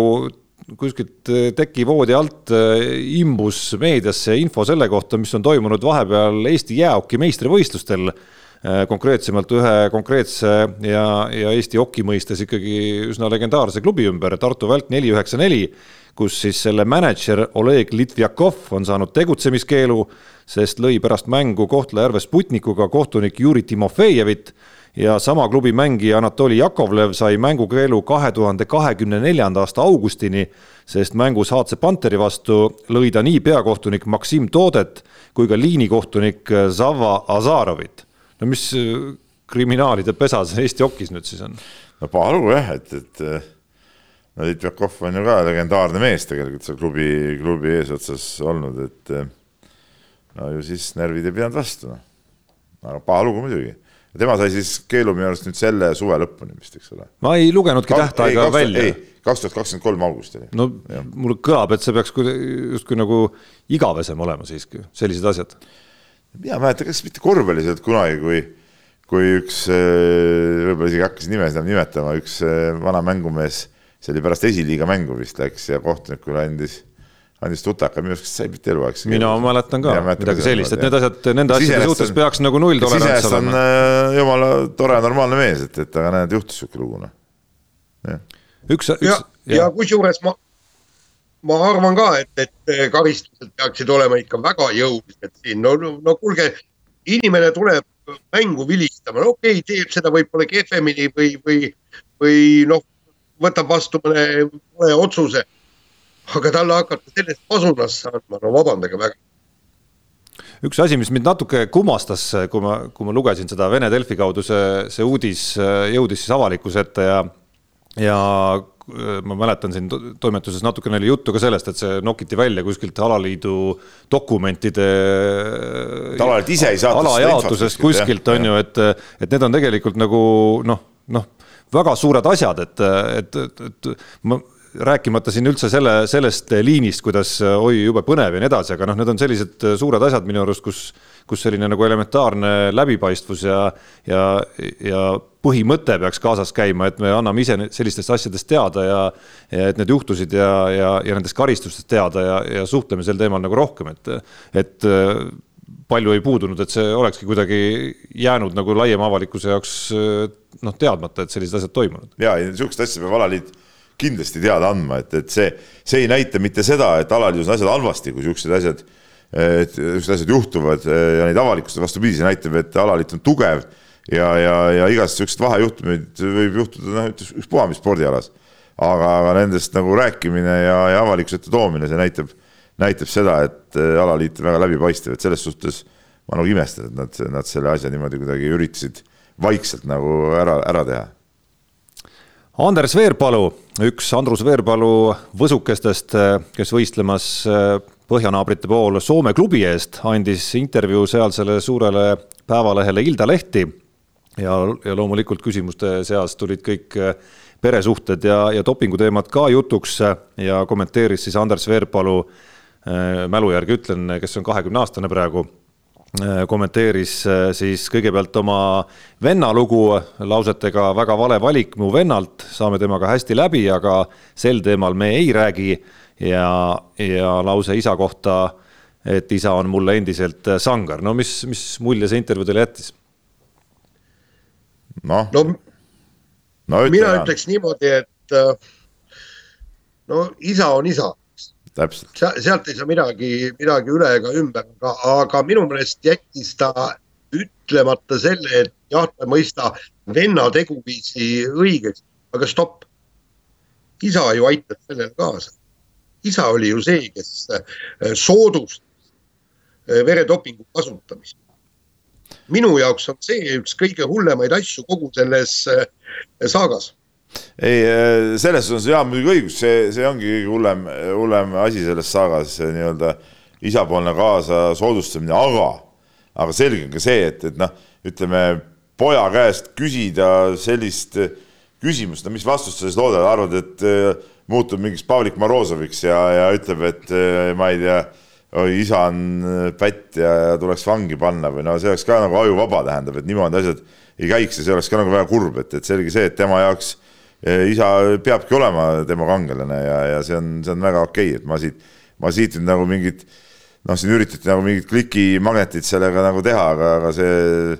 kuskilt tekivoodi alt imbus meediasse info selle kohta, mis on toimunud vahepeal Eesti jäähoki meistrivõistlustel. Konkreetsemalt ühe konkreetse ja, ja Eesti hoki mõistes ikkagi üsna legendaarse klubi ümber, Tartu Välk neli üheksa neli, kus siis selle mänedžer Oleg Litvjakov on saanud tegutsemiskeelu, sest lõi pärast mängu Kohtla-Järve Sputnikuga kohtunik Juri Timofejevit ja sama klubi mängija Anatoli Jakovlev sai mängukeelu kahe tuhande kahekümne neljanda aasta augustini, sest mängus Haatse Panteri vastu lõi ta nii peakohtunik Maksim Toodet kui ka liinikohtunik Zava Azarovit no mis äh, kriminaalide pesa see Eesti hokis nüüd siis on? no Palu jah, et, et äh, no Litjakov on ju ka legendaarne mees tegelikult seal klubi, klubi eesotsas olnud, et äh, no ju siis närvid ei pidanud vastu, noh. aga paha lugu muidugi. tema sai siis keelu minu arust nüüd selle suve lõpuni vist, eks ole. ma ei lugenudki tähtaega ei, välja. kaks tuhat kakskümmend kolm august oli. no ja. mulle kõlab, et see peaks justkui nagu igavesem olema siiski, sellised asjad mina ei mäleta, kas mitte korvpallis olnud kunagi, kui, kui üks, äh, võib-olla isegi hakkas nimesid enam nimetama, üks äh, vana mängumees, see oli pärast esiliiga mängu vist läks ja kohtunikule andis, andis tutaka, minu arust sai mitte eluaegse. mina mäletan ka midagi sellist, et need asjad, nende asjade suhtes peaks nagu nulltolerants olema. Äh, jumala tore normaalne mees, et, et aga näed, juhtus sihuke lugu noh. üks, üks. ja, ja, ja kusjuures ma ma arvan ka, et, et karistused peaksid olema ikka väga jõulised siin, no, no, no kuulge, inimene tuleb mängu vilistama, no okei okay,, teeb seda võib-olla kehvemini või, või, või noh, võtab vastu mõne, mõne otsuse. aga talle hakata sellest pasunasse andma, no vabandage väga üks asi, mis mind natuke kummastas, kui ma, kui ma lugesin seda Vene Delfi kaudu, see, see uudis jõudis siis avalikkuse ette ja, ja Äh, ma mäletan siin toimetuses natukene oli juttu ka sellest, et see nokiti välja kuskilt alaliidu dokumentide. alaliit ise ei saanud. alajaotusest kuskilt on ju, et, et need on tegelikult nagu noh, noh, väga suured asjad, et, et, et, et ma rääkimata siin üldse selle, sellest liinist, kuidas oi, jube põnev ja nii edasi, aga noh, need on sellised suured asjad minu arust, kus, kus selline nagu elementaarne läbipaistvus ja, ja, ja põhimõte peaks kaasas käima, et me anname ise sellistest asjadest teada ja, ja et need juhtusid ja, ja, ja nendest karistustest teada ja, ja suhtleme sel teemal nagu rohkem, et, et palju ei puudunud, et see olekski kuidagi jäänud nagu laiema avalikkuse jaoks noh, teadmata, et sellised asjad toimunud. ja, ja niisugust asja peab alaliit kindlasti teada andma, et, et see, see ei näita mitte seda, et alaliidus on asjad halvasti, kui niisugused asjad, niisugused asjad juhtuvad ja neid avalikustada, vastupidi, see näitab, et alaliit on tugev ja, ja, ja igast niisuguseid vahejuhtumeid võib juhtuda noh, ükspuha mis spordialas. aga, aga nendest nagu rääkimine ja, ja avalikkuse ette toomine, see näitab, näitab seda, et alaliit on väga läbipaistev, et selles suhtes ma nagu imestan, et nad, nad selle asja niimoodi kuidagi üritasid vaikselt nagu ära, ära teha Anders Veerpalu, üks Andrus Veerpalu võsukestest, kes võistlemas äh, põhjanaabrite pool Soome klubi eest, andis intervjuu sealsele suurele päevalehele Ilda Lehti. ja, ja loomulikult küsimuste seas tulid kõik äh, peresuhted ja, ja dopinguteemad ka jutuks ja kommenteeris siis Anders Veerpalu, äh, mälu järgi ütlen, kes on kahekümne aastane praegu Äh, kommenteeris äh, siis kõigepealt oma venna lugu lausetega väga vale valik mu vennalt, saame temaga hästi läbi, aga sel teemal me ei räägi. ja, ja lause isa kohta, et isa on mulle endiselt sangar, no mis, mis mulje see intervjuu teile jättis? noh no, no, mina ütleks niimoodi, et äh, no isa on isa sealt ei saa midagi, midagi üle ega ümber, aga, aga minu meelest jättis ta ütlemata selle, et jah, ta ei mõista venna teguviisi õigeks, aga stopp. isa ju aitas sellele kaasa. isa oli ju see, kes äh, soodustas äh, veredopingu kasutamist. minu jaoks on see üks kõige hullemaid asju kogu selles äh, saagas ei, äh, selles suhtes Jaan muidugi õigus, see, see ongi kõige hullem, hullem asi selles saagas, see nii-öelda isapoolne kaasa soodustamine, aga, aga selge on ka see, et, et noh, ütleme poja käest küsida sellist küsimust, no mis vastust sa siis loodad, arvad, et äh, muutub mingiks Pavlik Morozoviks ja, ja ütleb, et äh, ma ei tea, oi isa on pätt ja, ja tuleks vangi panna või no see oleks ka nagu ajuvaba, tähendab, et niimoodi asjad ei käiks ja see oleks ka nagu väga kurb, et, et selge see, et tema jaoks isa peabki olema tema kangelane ja, ja see on, see on väga okei okay., et ma siit, ma siit nüüd nagu mingit noh, siin üritati nagu mingit klikimagnetit sellega nagu teha, aga, aga see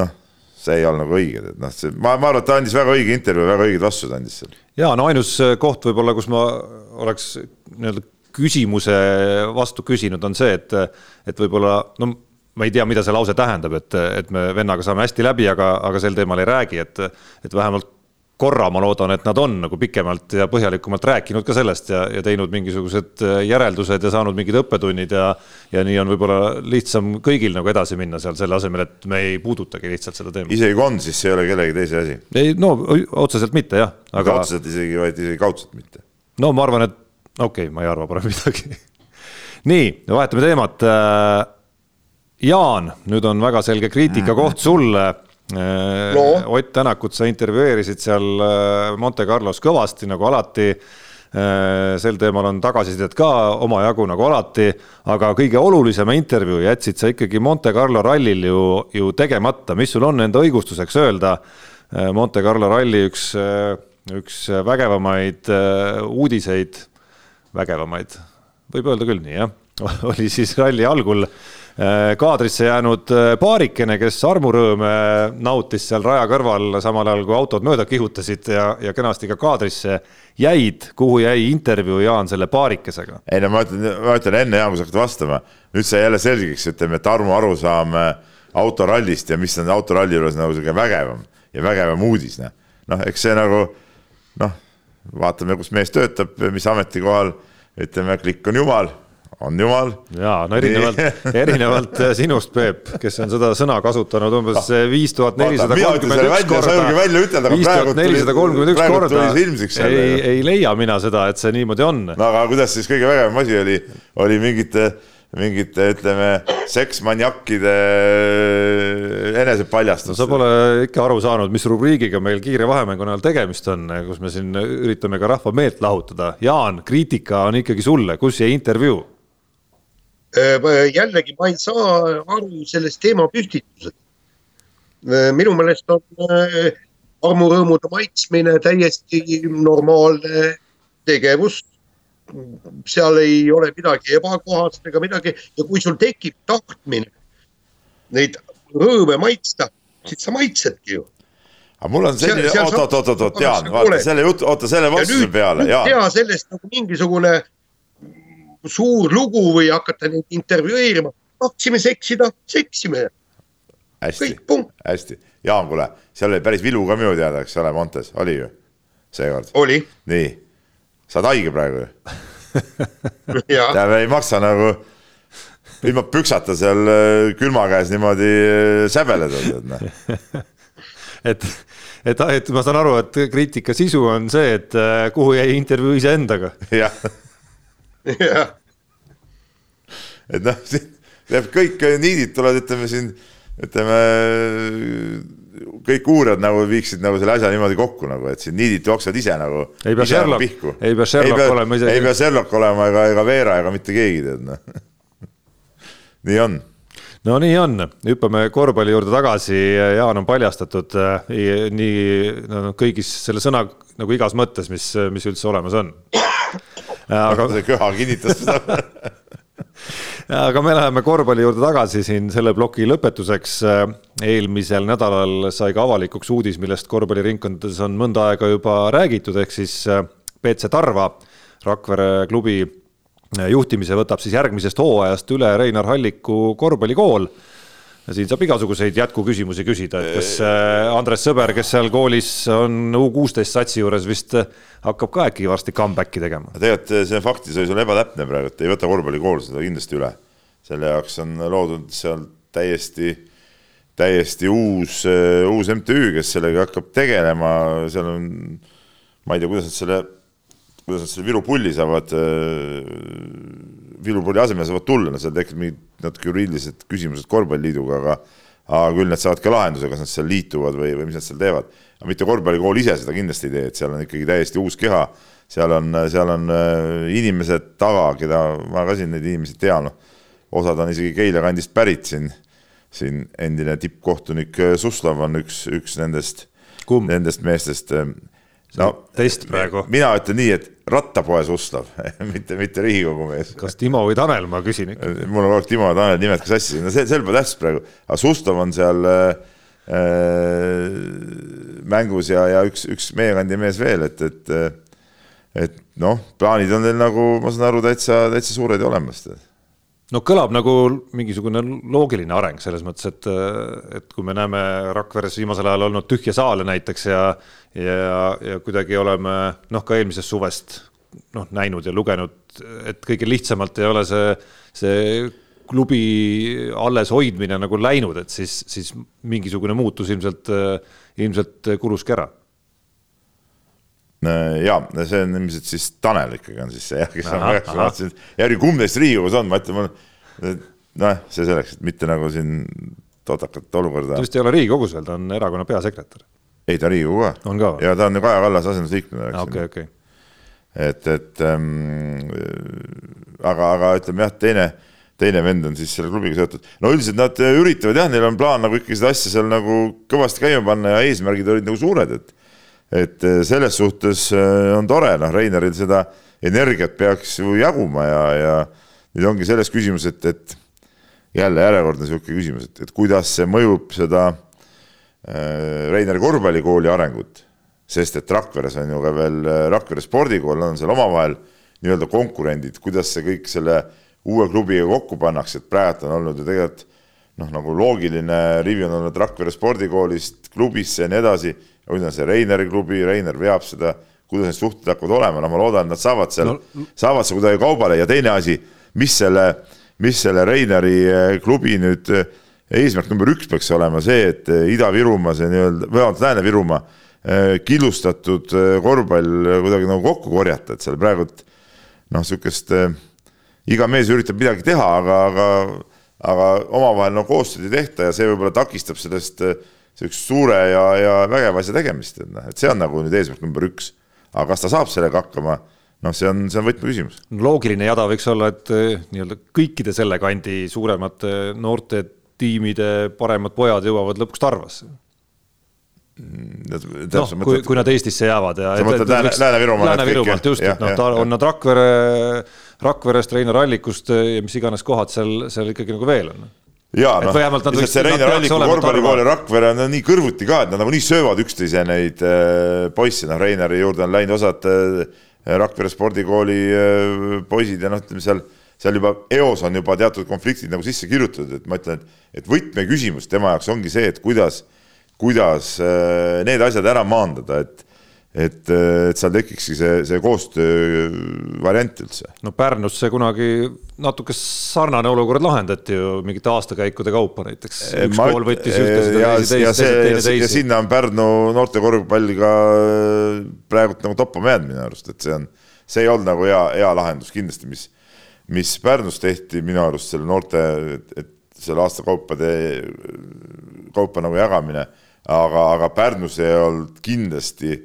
noh, see ei olnud nagu õige, et noh, see ma, ma arvan, et ta andis väga õige intervjuu, väga õiged vastused andis seal. ja no ainus koht võib-olla, kus ma oleks nii-öelda küsimuse vastu küsinud, on see, et, et võib-olla no ma ei tea, mida see lause tähendab, et, et me vennaga saame hästi läbi, aga, aga sel teemal ei räägi, et, et vähemalt korra ma loodan, et nad on nagu pikemalt ja põhjalikumalt rääkinud ka sellest ja, ja teinud mingisugused järeldused ja saanud mingid õppetunnid ja. ja nii on võib-olla lihtsam kõigil nagu edasi minna seal selle asemel, et me ei puudutagi lihtsalt seda teemat. isegi kui on, siis see ei ole kellegi teise asi. ei no otseselt mitte jah, aga. otseselt isegi, vaid isegi kaudselt mitte. no ma arvan, et okei okay,, ma ei arva parem [LAUGHS] midagi nii, vahetame teemat Jaan, nüüd on väga selge kriitika koht sulle äh, no.. Ott Tänakut sa intervjueerisid seal äh, Monte Carlos kõvasti nagu alati. Äh, sel teemal on tagasisidet ka omajagu nagu alati, aga kõige olulisema intervjuu jätsid sa ikkagi Monte Carlo rallil ju, ju tegemata, mis sul on enda õigustuseks öelda? Monte Carlo ralli üks, üks vägevamaid uudiseid, vägevamaid, võib öelda küll nii jah, [LAUGHS] oli siis ralli algul Äh, kaadrisse jäänud äh, paarikene, kes armurõõme nautis seal raja kõrval, samal ajal kui autod mööda kihutasid ja, ja kenasti ka kaadrisse jäid, kuhu jäi intervjuu Jaan selle paarikesega? ei no ma ütlen, ma ütlen enne Jaan, kui sa hakkad vastama, nüüd sai jälle selgeks, ütleme, Tarmo arusaam äh, autorallist ja mis on autoralli juures nagu sihuke vägevam ja vägevam uudis, noh. noh, eks see nagu noh, vaatame, kus mees töötab, mis ametikohal, ütleme, klikk on jumal on jumal. ja no erinevalt, erinevalt äh, sinust, Peep, kes on seda sõna kasutanud umbes ah. äh, viis tuhat nelisada kolmkümmend üks korda. viis tuhat nelisada kolmkümmend üks korda. ei, ei leia mina seda, et see niimoodi on. no aga kuidas siis kõige vägevam asi oli, oli mingite mingite, ütleme, seksmaniakkide äh, enesepaljastus. sa pole ikka aru saanud, mis rubriigiga meil kiire vahemängu näol tegemist on, kus me siin üritame ka rahva meelt lahutada. Jaan, kriitika on ikkagi sulle, kus jäi intervjuu? Äh, jällegi ma ei saa aru sellest teemapüstitusest. Äh, minu meelest on äh, armurõõmude maitsmine täiesti normaalne tegevus. seal ei ole midagi ebakohast ega midagi ja kui sul tekib tahtmine neid rõõme maitsta, siis sa maitsedki ju aga mul on selline, oot, oot, oot, oot, oot, Jaan, vaata selle jutu, oota selle vastuse peale. teha sellest nagu mingisugune suur lugu või hakata neid intervjueerima. tahtsime seksida, seksime. hästi, hästi. Jaan, kuule, seal oli päris vilu ka minu teada, eks ole, Montes, oli ju seekord? oli. nii, sa oled haige praegu ju [LAUGHS] tähendab, ei maksa nagu ilma püksata seal äh, külma käes niimoodi äh, säbeleda, tead noh. [LAUGHS] et, et, et ma saan aru, et kriitika sisu on see, et äh, kuhu jäi intervjuu iseendaga. [LAUGHS] jah jah. et noh, siin kõik niidid tulevad, ütleme siin, ütleme kõik uurijad nagu viiksid nagu selle asja niimoodi kokku nagu, et siin niidid jooksevad ise nagu. ei pea Sherlock, ei pea Sherlock olema isegi. ei pea Sherlock olema ega, ega Veera ega mitte keegi tead noh. [LAUGHS] nii on no nii on, hüppame korvpalli juurde tagasi, Jaan on paljastatud eh, nii no, kõigis selle sõna nagu igas mõttes, mis, mis üldse olemas on aga see köha kinnitas seda [LAUGHS] aga me läheme korvpalli juurde tagasi siin selle ploki lõpetuseks. eelmisel nädalal sai ka avalikuks uudis, millest korvpalliringkondades on mõnda aega juba räägitud, ehk siis BC Tarva, Rakvere klubi juhtimise võtab siis järgmisest hooajast üle Reinar Halliku korvpallikool siin saab igasuguseid jätkuküsimusi küsida, et kas äh, Andres Sõber, kes seal koolis on U kuusteist satsi juures vist äh, hakkab ka äkki varsti comeback'i tegema? tegelikult äh, see faktiseis on ebatäpne praegu, et ei võta korvpallikool seda kindlasti üle. selle jaoks on loodud seal täiesti, täiesti uus, uus MTÜ, kes sellega hakkab tegelema, seal on, ma ei tea, kuidas nad selle, kuidas nad Viru pulli saavad, Viru pulli asemele saavad tulla, seal tekivad mingid natuke juriidilised küsimused korvpalliliiduga, aga aga küll nad saavad ka lahenduse, kas nad seal liituvad või, või mis nad seal teevad. aga mitte korvpallikool ise seda kindlasti ei tee, et seal on ikkagi täiesti uus keha, seal on, seal on inimesed taga, keda ma ka siin neid inimesi tean, noh, osad on isegi Keila kandist pärit siin siin endine tippkohtunik äh, Suslov on üks, üks nendest, nendest meestest. Äh, no test praegu. mina ütlen nii, et rattapoe Suslov [LAUGHS] mitte, mitte Riigikogu mees. kas Timo või Tanel, ma küsin ikka. Äh, mul on kogu aeg Timo ja Tanel nimed ka sassi, no see, see pole tähtis praegu, aga Suslov on seal äh, mängus ja, ja üks, üks meie kandi mees veel, et, et et noh, plaanid on teil nagu, ma saan aru, täitsa, täitsa suured ja olemas no kõlab nagu mingisugune loogiline areng selles mõttes, et, et kui me näeme Rakveres viimasel ajal olnud tühje saale näiteks ja, ja, ja kuidagi oleme noh, ka eelmisest suvest noh, näinud ja lugenud, et kõige lihtsamalt ei ole see, see klubi alleshoidmine nagu läinud, et siis, siis mingisugune muutus ilmselt, ilmselt kuluski ära ja see on ilmselt siis Tanel ikkagi on siis see, kes on, ma vaatasin, järgi kumb neist Riigikogus on, ma ütlen, noh, see selleks, et mitte nagu siin totakat olukorda. ta vist ei ole Riigikogus veel, ta on erakonna peasekretär. Ei, ta on Riigikogu ka. ja ta on ju Kaja Kallase asendusliikmena. okei, okei. et, et ähm, aga, aga ütleme jah, teine, teine vend on siis selle klubiga seotud. no üldiselt nad üritavad jah, neil on plaan nagu ikkagi seda asja seal nagu kõvasti käima panna ja eesmärgid olid nagu suured, et et eh, selles suhtes eh, on tore, noh, Reineril seda energiat peaks ju jaguma ja, ja nüüd ongi selles küsimus, et, et jälle järjekordne niisugune küsimus, et, et kuidas see mõjub seda äh, Reineri korvpallikooli arengut, sest et Rakveres on ju ka veel Rakvere spordikool, nad on seal omavahel nii-öelda konkurendid, kuidas see kõik selle uue klubiga kokku pannakse, et praegu on olnud ju tegelikult noh, nagu loogiline rivi on olnud Rakvere spordikoolist klubisse ja nii edasi. Nüüd on see Reineri klubi, Reiner veab seda, kuidas need suhted hakkavad olema, no ma loodan, et nad saavad seal no., saavad seal kuidagi kaubale. Ja teine asi, mis selle, mis selle Reineri eh, klubi nüüd eh, eesmärk number üks peaks olema see, et eh, Ida-Virumaa, see nii-öelda, või vabandust, Lääne-Virumaa killustatud korvpall kuidagi nagu kokku korjata, et seal praegu noh, niisugust iga mees üritab midagi teha, aga, aga aga omavahel no koostööd ei tehta ja see võib-olla takistab sellest sihukese suure ja, ja vägeva asja tegemist, et noh, et see on nagu nüüd eesmärk number üks. aga kas ta saab sellega hakkama, noh, see on, see on võtmeküsimus. loogiline jada võiks olla, et eh, nii-öelda kõikide selle kandi suuremate noorte tiimide paremad pojad jõuavad lõpuks Tarvasse noh, kui, kui nad Eestisse jäävad ja. Lääne-Virumaalt? Just, et noh, on nad Rakvere, Rakverest, Reinar Allikust ja mis iganes kohad seal, seal ikkagi nagu veel on ja noh, lihtsalt see Reiner Alliku korvpallikool ja Rakvere on nii kõrvuti ka, et nad nagunii söövad üksteise neid äh, poisse, noh Reineri juurde on läinud osad äh, Rakvere spordikooli äh, poisid ja noh, ütleme seal, seal juba eos on juba teatud konfliktid nagu sisse kirjutatud, et ma ütlen, et, et võtmeküsimus tema jaoks ongi see, et kuidas, kuidas äh, need asjad ära maandada, et et, et seal tekikski see, see koostöö variant üldse. no Pärnus see kunagi natuke sarnane olukord lahendati ju mingite aastakäikude kaupa näiteks. üks ma, kool võttis ühte, seda teisi teist, teine teisi. ja sinna on Pärnu noorte korvpalli ka praegult nagu toppama jäänud minu arust, et see on, see ei olnud nagu hea, hea lahendus kindlasti, mis, mis Pärnus tehti minu arust selle noorte, et selle aastakaupade, kaupa nagu jagamine, aga, aga Pärnus ei olnud kindlasti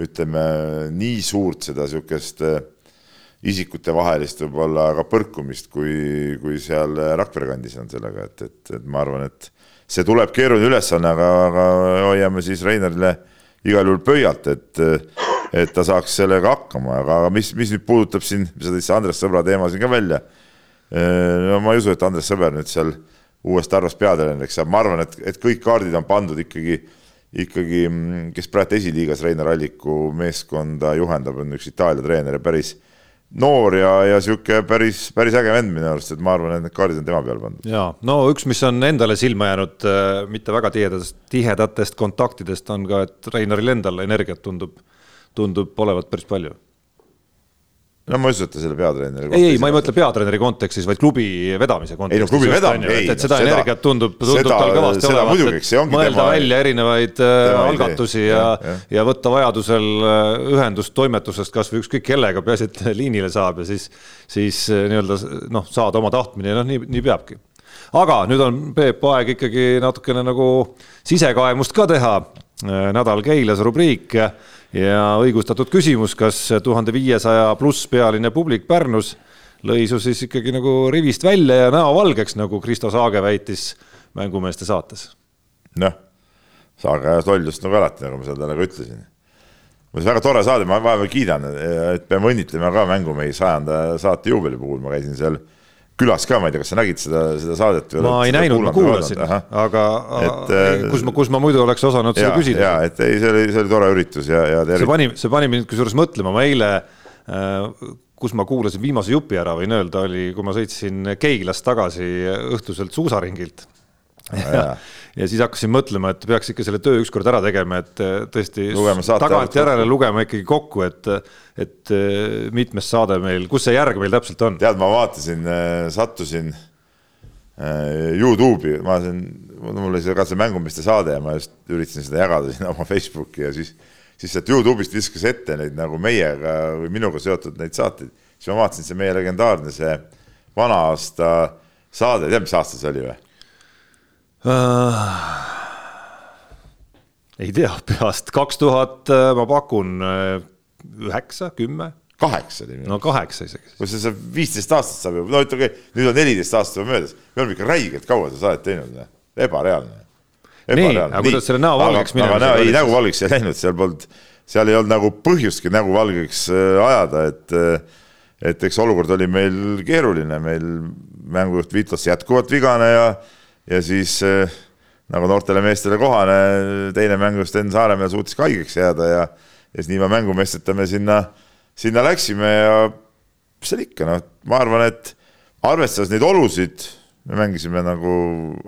ütleme nii suurt seda niisugust äh, isikutevahelist võib-olla ka põrkumist, kui, kui seal Rakvere kandis on sellega, et, et, et ma arvan, et see tuleb keeruline ülesanne, aga, aga hoiame siis Reinerile igal juhul pöialt, et, et ta saaks sellega hakkama, aga mis, mis nüüd puudutab siin, sa tõid see Andres Sõbra teema siin ka välja. No ma ei usu, et Andres Sõber nüüd seal uuest Narvast peatreeneriks saab, ma arvan, et, et kõik kaardid on pandud ikkagi ikkagi, kes praegu esiliigas Reinar Alliku meeskonda juhendab, on üks Itaalia treener ja päris noor ja, ja sihuke päris, päris äge vend minu arust, et ma arvan, et need kaardid on tema peale pandud. ja no üks, mis on endale silma jäänud äh, mitte väga tihedast, tihedatest kontaktidest on ka, et Reinaril endal energiat tundub, tundub olevat päris palju no ma ei usu, et ta selle peatreeneri ei, ei, ma ei mõtle peatreeneri kontekstis, vaid klubi vedamise kontekstis. ei no klubi vedamine, ei. et seda seda energiat tundub, tundub seda, tal kõvasti olevat, et mõelda tema, välja erinevaid äh, tema algatusi ja, ja, ja võtta vajadusel äh, ühendust toimetusest kas või ükskõik kellega, peaasi, et liinile saab ja siis, siis äh, nii-öelda noh, saada oma tahtmine ja noh, nii, nii peabki. aga nüüd on Peep aeg ikkagi natukene nagu sisekaemust ka teha. nädal Keilas rubriik ja õigustatud küsimus, kas tuhande viiesaja pluss pealine publik Pärnus lõi su siis ikkagi nagu rivist välja ja näo valgeks, nagu Kristo Saage väitis mängumeeste saates? noh, Saage ajas lollust nagu alati, nagu ma seda talle ka ütlesin. muuseas, väga tore saade, ma vahepeal kiidan, et peame õnnitlema ka mängumehi sajanda saate juubeli puhul, ma käisin seal külas ka, ma ei tea, kas sa nägid seda, seda saadet? ma ei näinud, ma kuulasin, aga et, äh, kus ma, kus ma muidu oleks osanud seda küsida. ja, et ei, see oli, see oli tore üritus ja, ja see pani, see pani mind kusjuures mõtlema, ma eile äh, kus ma kuulasin viimase jupi ära, võin öelda, oli, kui ma sõitsin Keilast tagasi õhtuselt suusaringilt ja, ja siis hakkasin mõtlema, et peaks ikka selle töö ükskord ära tegema, et äh, tõesti tagantjärele lugema ikkagi kokku, et, et äh, mitmes saade meil, kus see järg meil täpselt on? tead, ma vaatasin, äh, sattusin Youtube'i, ma siin, mul oli see ka see mängumeeste saade ja ma just üritasin seda jagada [LAUGHS] sinna oma Facebooki ja siis, siis sealt Youtube'ist viskas ette neid nagu meiega või minuga seotud neid saateid. siis ma vaatasin, see meie legendaarne see vana aasta saade, tead, mis aasta see oli või? Äh,? ei tea peast, kaks tuhat, äh, ma pakun äh, üheksa, kümme. kaheksa no kaheksa isegi. kui see viisteist aastat saab ju, no ütleme, nüüd on neliteist aastat juba möödas, me oleme ikka räigelt kaua seda saadet teinud, ebareaalne. nii, aga kuidas selle näo valgeks minema? näo, ei näo valgeks ei läinud, seal polnud, seal ei olnud nagu põhjustki nägu valgeks äh, ajada, et et eks olukord oli meil keeruline, meil mängujuht Vitlos jätkuvalt vigane ja ja siis eh, nagu noortele meestele kohane, teine mängu Sten Saaremäe suutis ka haigeks jääda ja, ja siis ilma mängumeesteta me sinna, sinna läksime ja mis seal ikka, noh, ma arvan, et arvestades neid olusid, me mängisime nagu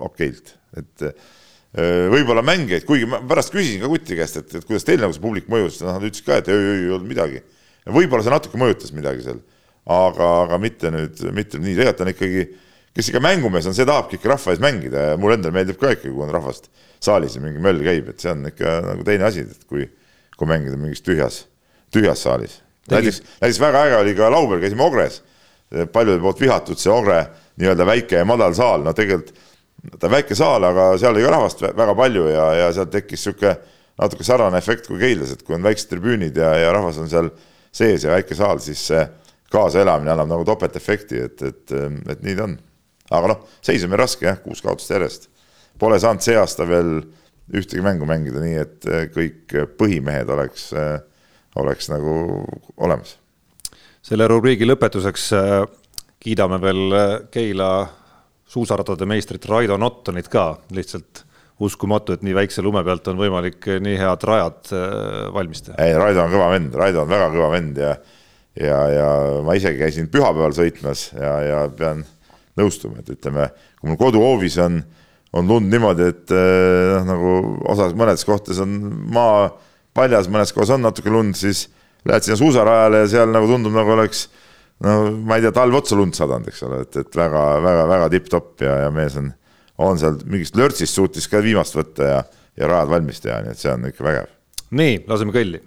okeilt, et eh, võib-olla mängijaid, kuigi ma pärast küsisin ka Kuti käest, et, et kuidas teil nagu see publik mõjus, noh, nad ütlesid ka, et ei, ei, ei olnud midagi. võib-olla see natuke mõjutas midagi seal, aga, aga mitte nüüd, mitte nii, tegelikult on ikkagi kes ikka mängumees on, see tahabki ikka rahva ees mängida ja mulle endale meeldib ka ikka, kui on rahvast saalis ja mingi möll käib, et see on ikka nagu teine asi, et kui, kui mängida mingis tühjas, tühjas saalis. näiteks, näiteks väga äge oli ka laupäeval käisime Ogres, paljude poolt vihatud see Ogre nii-öelda väike ja madal saal, no tegelikult ta väike saal, aga seal oli ka rahvast väga palju ja, ja sealt tekkis niisugune natuke sarnane efekt kui Keildas, et kui on väiksed tribüünid ja, ja rahvas on seal sees ja väike saal, siis see kaasaelamine annab nagu topeltefekti, et, et, et nii ta on aga noh, seis on meil raske jah, kuus kaotust järjest. Pole saanud see aasta veel ühtegi mängu mängida, nii et eh, kõik põhimehed oleks, eh, oleks nagu olemas. selle rubriigi lõpetuseks eh, kiidame veel Keila suusaradade meistrit Raido Nottonit ka, lihtsalt uskumatu, et nii väikse lume pealt on võimalik nii head rajad valmis teha. ei, Raido on kõva vend, Raido on väga kõva vend ja ja, ja ma isegi käisin pühapäeval sõitmas ja, ja pean nõustuma, et ütleme, kui mul koduhoovis on, on lund niimoodi, et eh, noh, nagu osas, mõnedes kohtades on maa paljas, mõnes kohas on natuke lund, siis lähed sinna suusarajale ja seal nagu tundub, nagu oleks no ma ei tea, talv otsa lund sadanud, eks ole, et, et väga-väga-väga tipp-topp ja, ja mees on, on seal mingist lörtsist suutis ka viimast võtta ja, ja rajad valmis teha, nii et see on ikka vägev. nii, laseme kõlli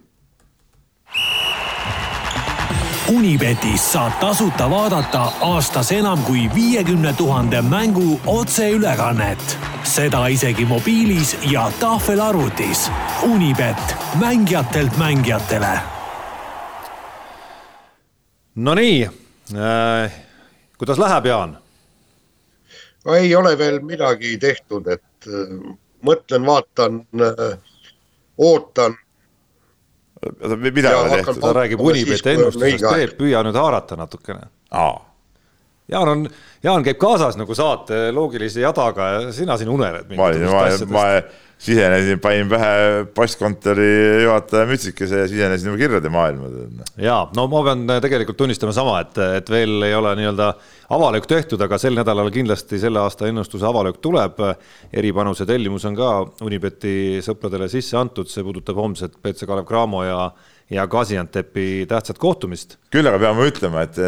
Unibetis saab tasuta vaadata aastas enam kui viiekümne tuhande mängu otseülekannet. seda isegi mobiilis ja tahvelarvutis. Unibet, mängijatelt mängijatele. Nonii äh,, kuidas läheb, Jaan? ei ole veel midagi tehtud, et äh, mõtlen, vaatan äh,, ootan mida tehtud? ta räägib Unibeti ennustusest, Peep, püüa nüüd haarata natukene. Jaan on, Jaan käib kaasas nagu saate loogilise jadaga ja sina siin uneled. ma olin, ma, ma sisenesin, panin pähe postkontori juhataja mütsikese ja sisenesin juba kirjade maailma. ja no ma pean tegelikult tunnistama sama, et, et veel ei ole nii-öelda avalöök tehtud, aga sel nädalal kindlasti selle aasta ennustuse avalöök tuleb. eripanuse tellimus on ka Unibeti sõpradele sisse antud, see puudutab homset BC Kalev Cramo ja ja Gaziantepi tähtsat kohtumist. küll aga peame ütlema, et,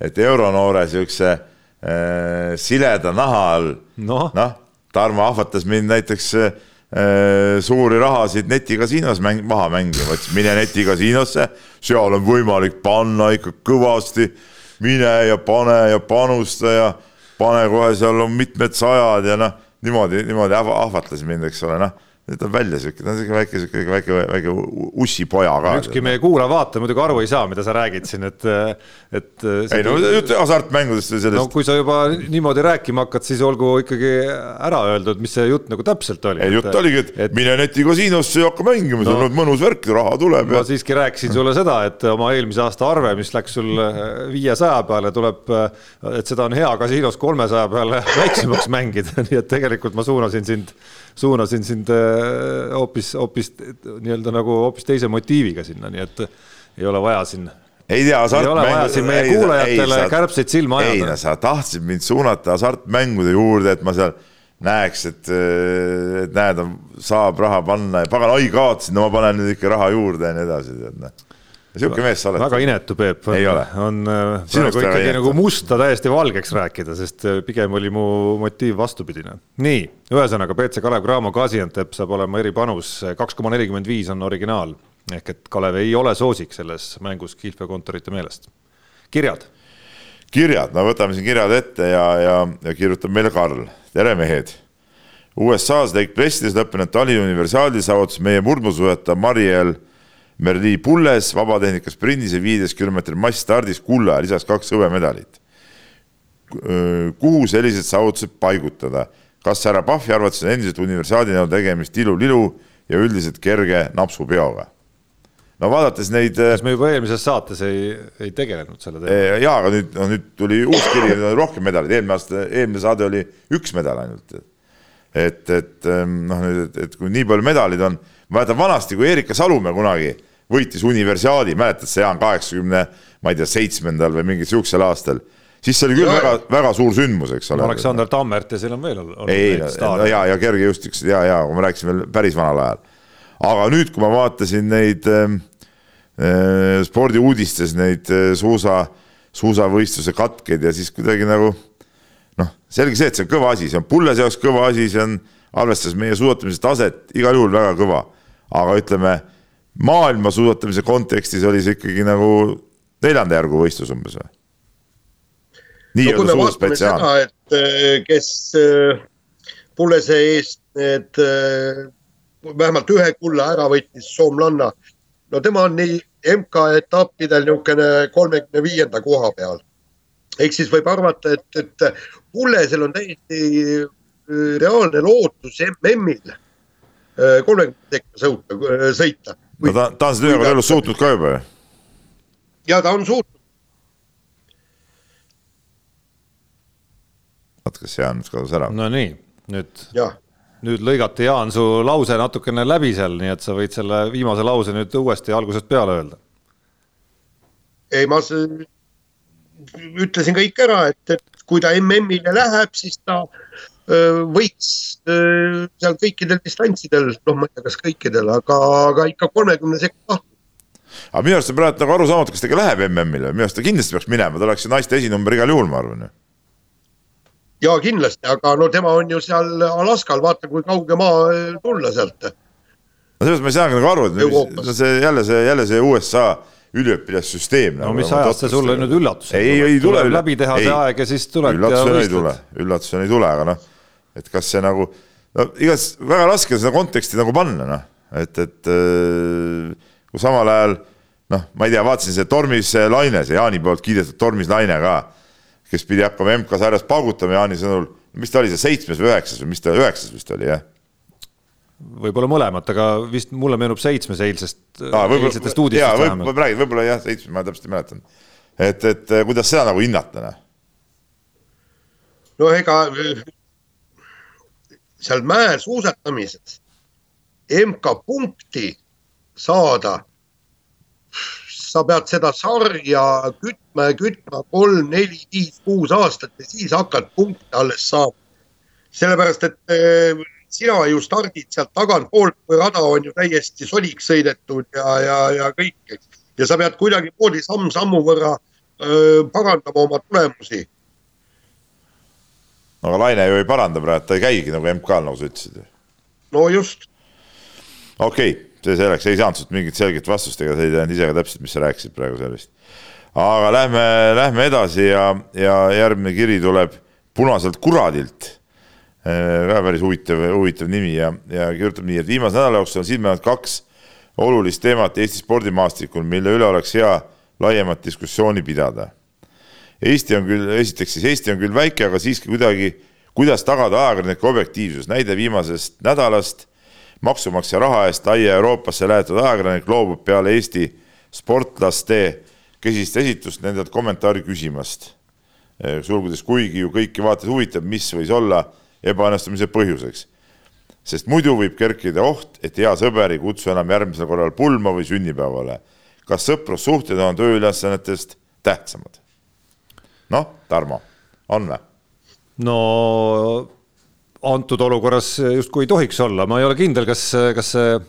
et euronoore siukse äh, sileda naha all noh. no,, Tarmo ahvatas mind näiteks äh, suuri rahasid netikasiinos mäng, maha mängima, ütles mine netikasiinosse, seal on võimalik panna ikka kõvasti, mine ja pane ja panusta ja pane kohe, seal on mitmed sajad ja noh, niimoodi, niimoodi ahvatles mind, eks ole, noh nüüd on välja sihuke, ta on sihuke väike, sihuke väike, väike ussipoja ka. ükski meie kuulaja-vaataja muidugi aru ei saa, mida sa räägid siin, et, et. ei no jutt hasartmängudest või sellest. no kui sa juba niimoodi rääkima hakkad, siis olgu ikkagi ära öeldud, mis see jutt nagu täpselt oli. ei, jutt oligi, et, et mine netikasiinosse ja hakka mängima no,, sul on mõnus värk, raha tuleb. ma ja... siiski rääkisin sulle seda, et oma eelmise aasta arve, mis läks sul viiesaja peale, tuleb, et seda on hea kasiinos kolmesaja peale [LAUGHS] väiksemaks mängida, [LAUGHS] nii et tegelikult ma suunasin sind suunasin sind äh, hoopis, hoopis nii-öelda nagu hoopis teise motiiviga sinna, nii et ei ole vaja siin ei tea, hasartmängu. ei ole vaja siin meie ei, kuulajatele ei, kärbseid silma ajada. ei no sa tahtsid mind suunata hasartmängude juurde, et ma seal näeks, et, et näed, saab raha panna ja pagan, oi kaotasin, no ma panen nüüd ikka raha juurde ja nii edasi, tead noh sihuke mees sa oled. väga inetu, Peep. on äh, praegu ikkagi nagu musta täiesti valgeks rääkida, sest äh, pigem oli mu motiiv vastupidine. nii, ühesõnaga BC Kalev Cramo Gaziantep saab olema eripanus, kaks koma nelikümmend viis on originaal ehk et Kalev ei ole soosik selles mängus kihlveokontorite meelest. kirjad? kirjad, no võtame siin kirjad ette ja, ja, ja kirjutab meile Karl. tere, mehed USA-s Lake Placides lõppenud Tali universaali saavutas meie murdmaasuusataja Mariel Merli Pulles vabatehnika sprindis ja viieteist kilomeetri massstardis kulla ja lisaks kaks hõbemedalit. kuhu sellised saavutused paigutada? kas härra Pahvi arvates on endiselt universaali näol tegemist ilu-lilu ja üldiselt kerge napsupeoga? no vaadates neid. kas me juba eelmises saates ei, ei tegelenud selle teemaga? jaa, aga nüüd, no nüüd tuli uus kiri, nüüd on rohkem medaleid, eelmine aasta, eelmine saade oli üks medal ainult. et, et noh, nüüd, et kui nii palju medaleid on, ma mäletan vanasti, kui Erika Salumäe kunagi võitis universiaadi, mäletad sa, Jaan, kaheksakümne, ma ei tea, seitsmendal või mingil sihukesel aastal siis see oli küll väga-väga suur sündmus, eks ole. Aleksander Tammert ja siin on veel olnud. ei, no ja, ja kergejõustik, ja, ja ma rääkisin veel päris vanal ajal. aga nüüd, kui ma vaatasin neid äh, spordiuudistes neid äh, suusa, suusavõistluse katkeid ja siis kuidagi nagu noh, selge see, et see on kõva asi, see on Pullese jaoks kõva asi, see on arvestades meie suusatamise taset igal juhul väga kõva. aga ütleme maailma suusatamise kontekstis oli see ikkagi nagu neljanda järgu võistlus umbes või? nii-öelda no, suur spetsiaal. et eh, kes eh, Pullese eest need eh, vähemalt ühe kulla ära võttis, soomlanna, no tema on nii MK-etappidel niisugune kolmekümne viienda koha peal. ehk siis võib arvata, et, et Pullesel on täiesti reaalne lootus MM-il kolmekümne sekka sõita no ta, ta on seda ühe korra elus suutnud ka juba ju. ja ta on suutnud. vaat kas Jaan nüüd kadus ära. Nonii, nüüd, nüüd lõigati Jaan su lause natukene läbi seal, nii et sa võid selle viimase lause nüüd uuesti algusest peale öelda. ei, ma ütlesin kõik ära, et, et kui ta MM-ile läheb, siis ta võiks seal kõikidel distantsidel, noh, ma ei tea, kas kõikidel, aga, aga ikka kolmekümne sekka lahti aga minu arust on praegu nagu arusaamatu, kas ta ikka läheb MM-ile, minu arust ta kindlasti peaks minema, ta oleks naiste esinumber igal juhul, ma arvan. ja kindlasti, aga no tema on ju seal Alaskal, vaata kui kauge maa tulla sealt. no sellest ma ei saagi nagu aru, et no see jälle see, jälle see USA üliõpilassüsteem. no nagu, mis ajast see sulle nüüd üllatus ei, ei, ei tule. läbi teha ei, see aeg ja siis tuled. üllatusena ei tule, üllatusena ei tule, aga noh et kas see nagu, no igas väga raske seda konteksti nagu panna, noh, et, et äh, kui samal ajal noh, ma ei tea, vaatasin see Tormis Laine, see Jaani poolt kiidetud Tormis Laine ka, kes pidi hakkama MK-sarjas paugutama Jaani sõnul, mis ta oli, see seitsmes või üheksas või mis ta, üheksas vist oli, jah? võib-olla mõlemat, aga vist mulle meenub seitsmes eilsest ah,, eilsetest uudistest vähemalt. võib, räägid, võib-olla jah, seitsmes, ma täpselt ei mäletanud. et, et kuidas seda nagu hinnata, noh? no ega seal mäesuusatamises MK-punkti saada, sa pead seda sarja kütma ja kütma kolm, neli, viis, kuus aastat ja siis hakkad punkte alles saama. sellepärast, et eh, sina ju stardid sealt tagantpoolt, kui rada on ju täiesti soliks sõidetud ja, ja, ja kõik, eks. ja sa pead kuidagimoodi samm-sammu võrra öö, parandama oma tulemusi. No aga Laine ju ei paranda praegu, ta ei käigi nagu MK-l, nagu sa ütlesid. no just. okei okay see selleks, ei saanud sult mingit selget vastust, ega sa ei teadnud ise ka täpselt, mis sa rääkisid praegu sellest. aga lähme, lähme edasi ja, ja järgmine kiri tuleb punaselt kuradilt. Äh, ka päris huvitav, huvitav nimi ja, ja kirjutab nii, et viimase nädala jooksul on silmanud kaks olulist teemat Eesti spordimaastikul, mille üle oleks hea laiemat diskussiooni pidada. Eesti on küll, esiteks siis Eesti on küll väike, aga siiski kuidagi, kuidas tagada ajakirjanike objektiivsus, näide viimasest nädalast maksumaksja raha eest laia Euroopasse lähetatud ajakirjanik loobub peale Eesti sportlaste kesist esitust nendelt kommentaari küsimast. sulgudes, kuigi ju kõiki vaatajaid huvitab, mis võis olla ebaõnnestumise põhjuseks. sest muidu võib kerkida oht, et hea sõber ei kutsu enam järgmisel korral pulma või sünnipäevale. kas sõprussuhted on tööülesannetest tähtsamad? Noh, Tarmo, on või? no antud olukorras justkui ei tohiks olla, ma ei ole kindel, kas, kas see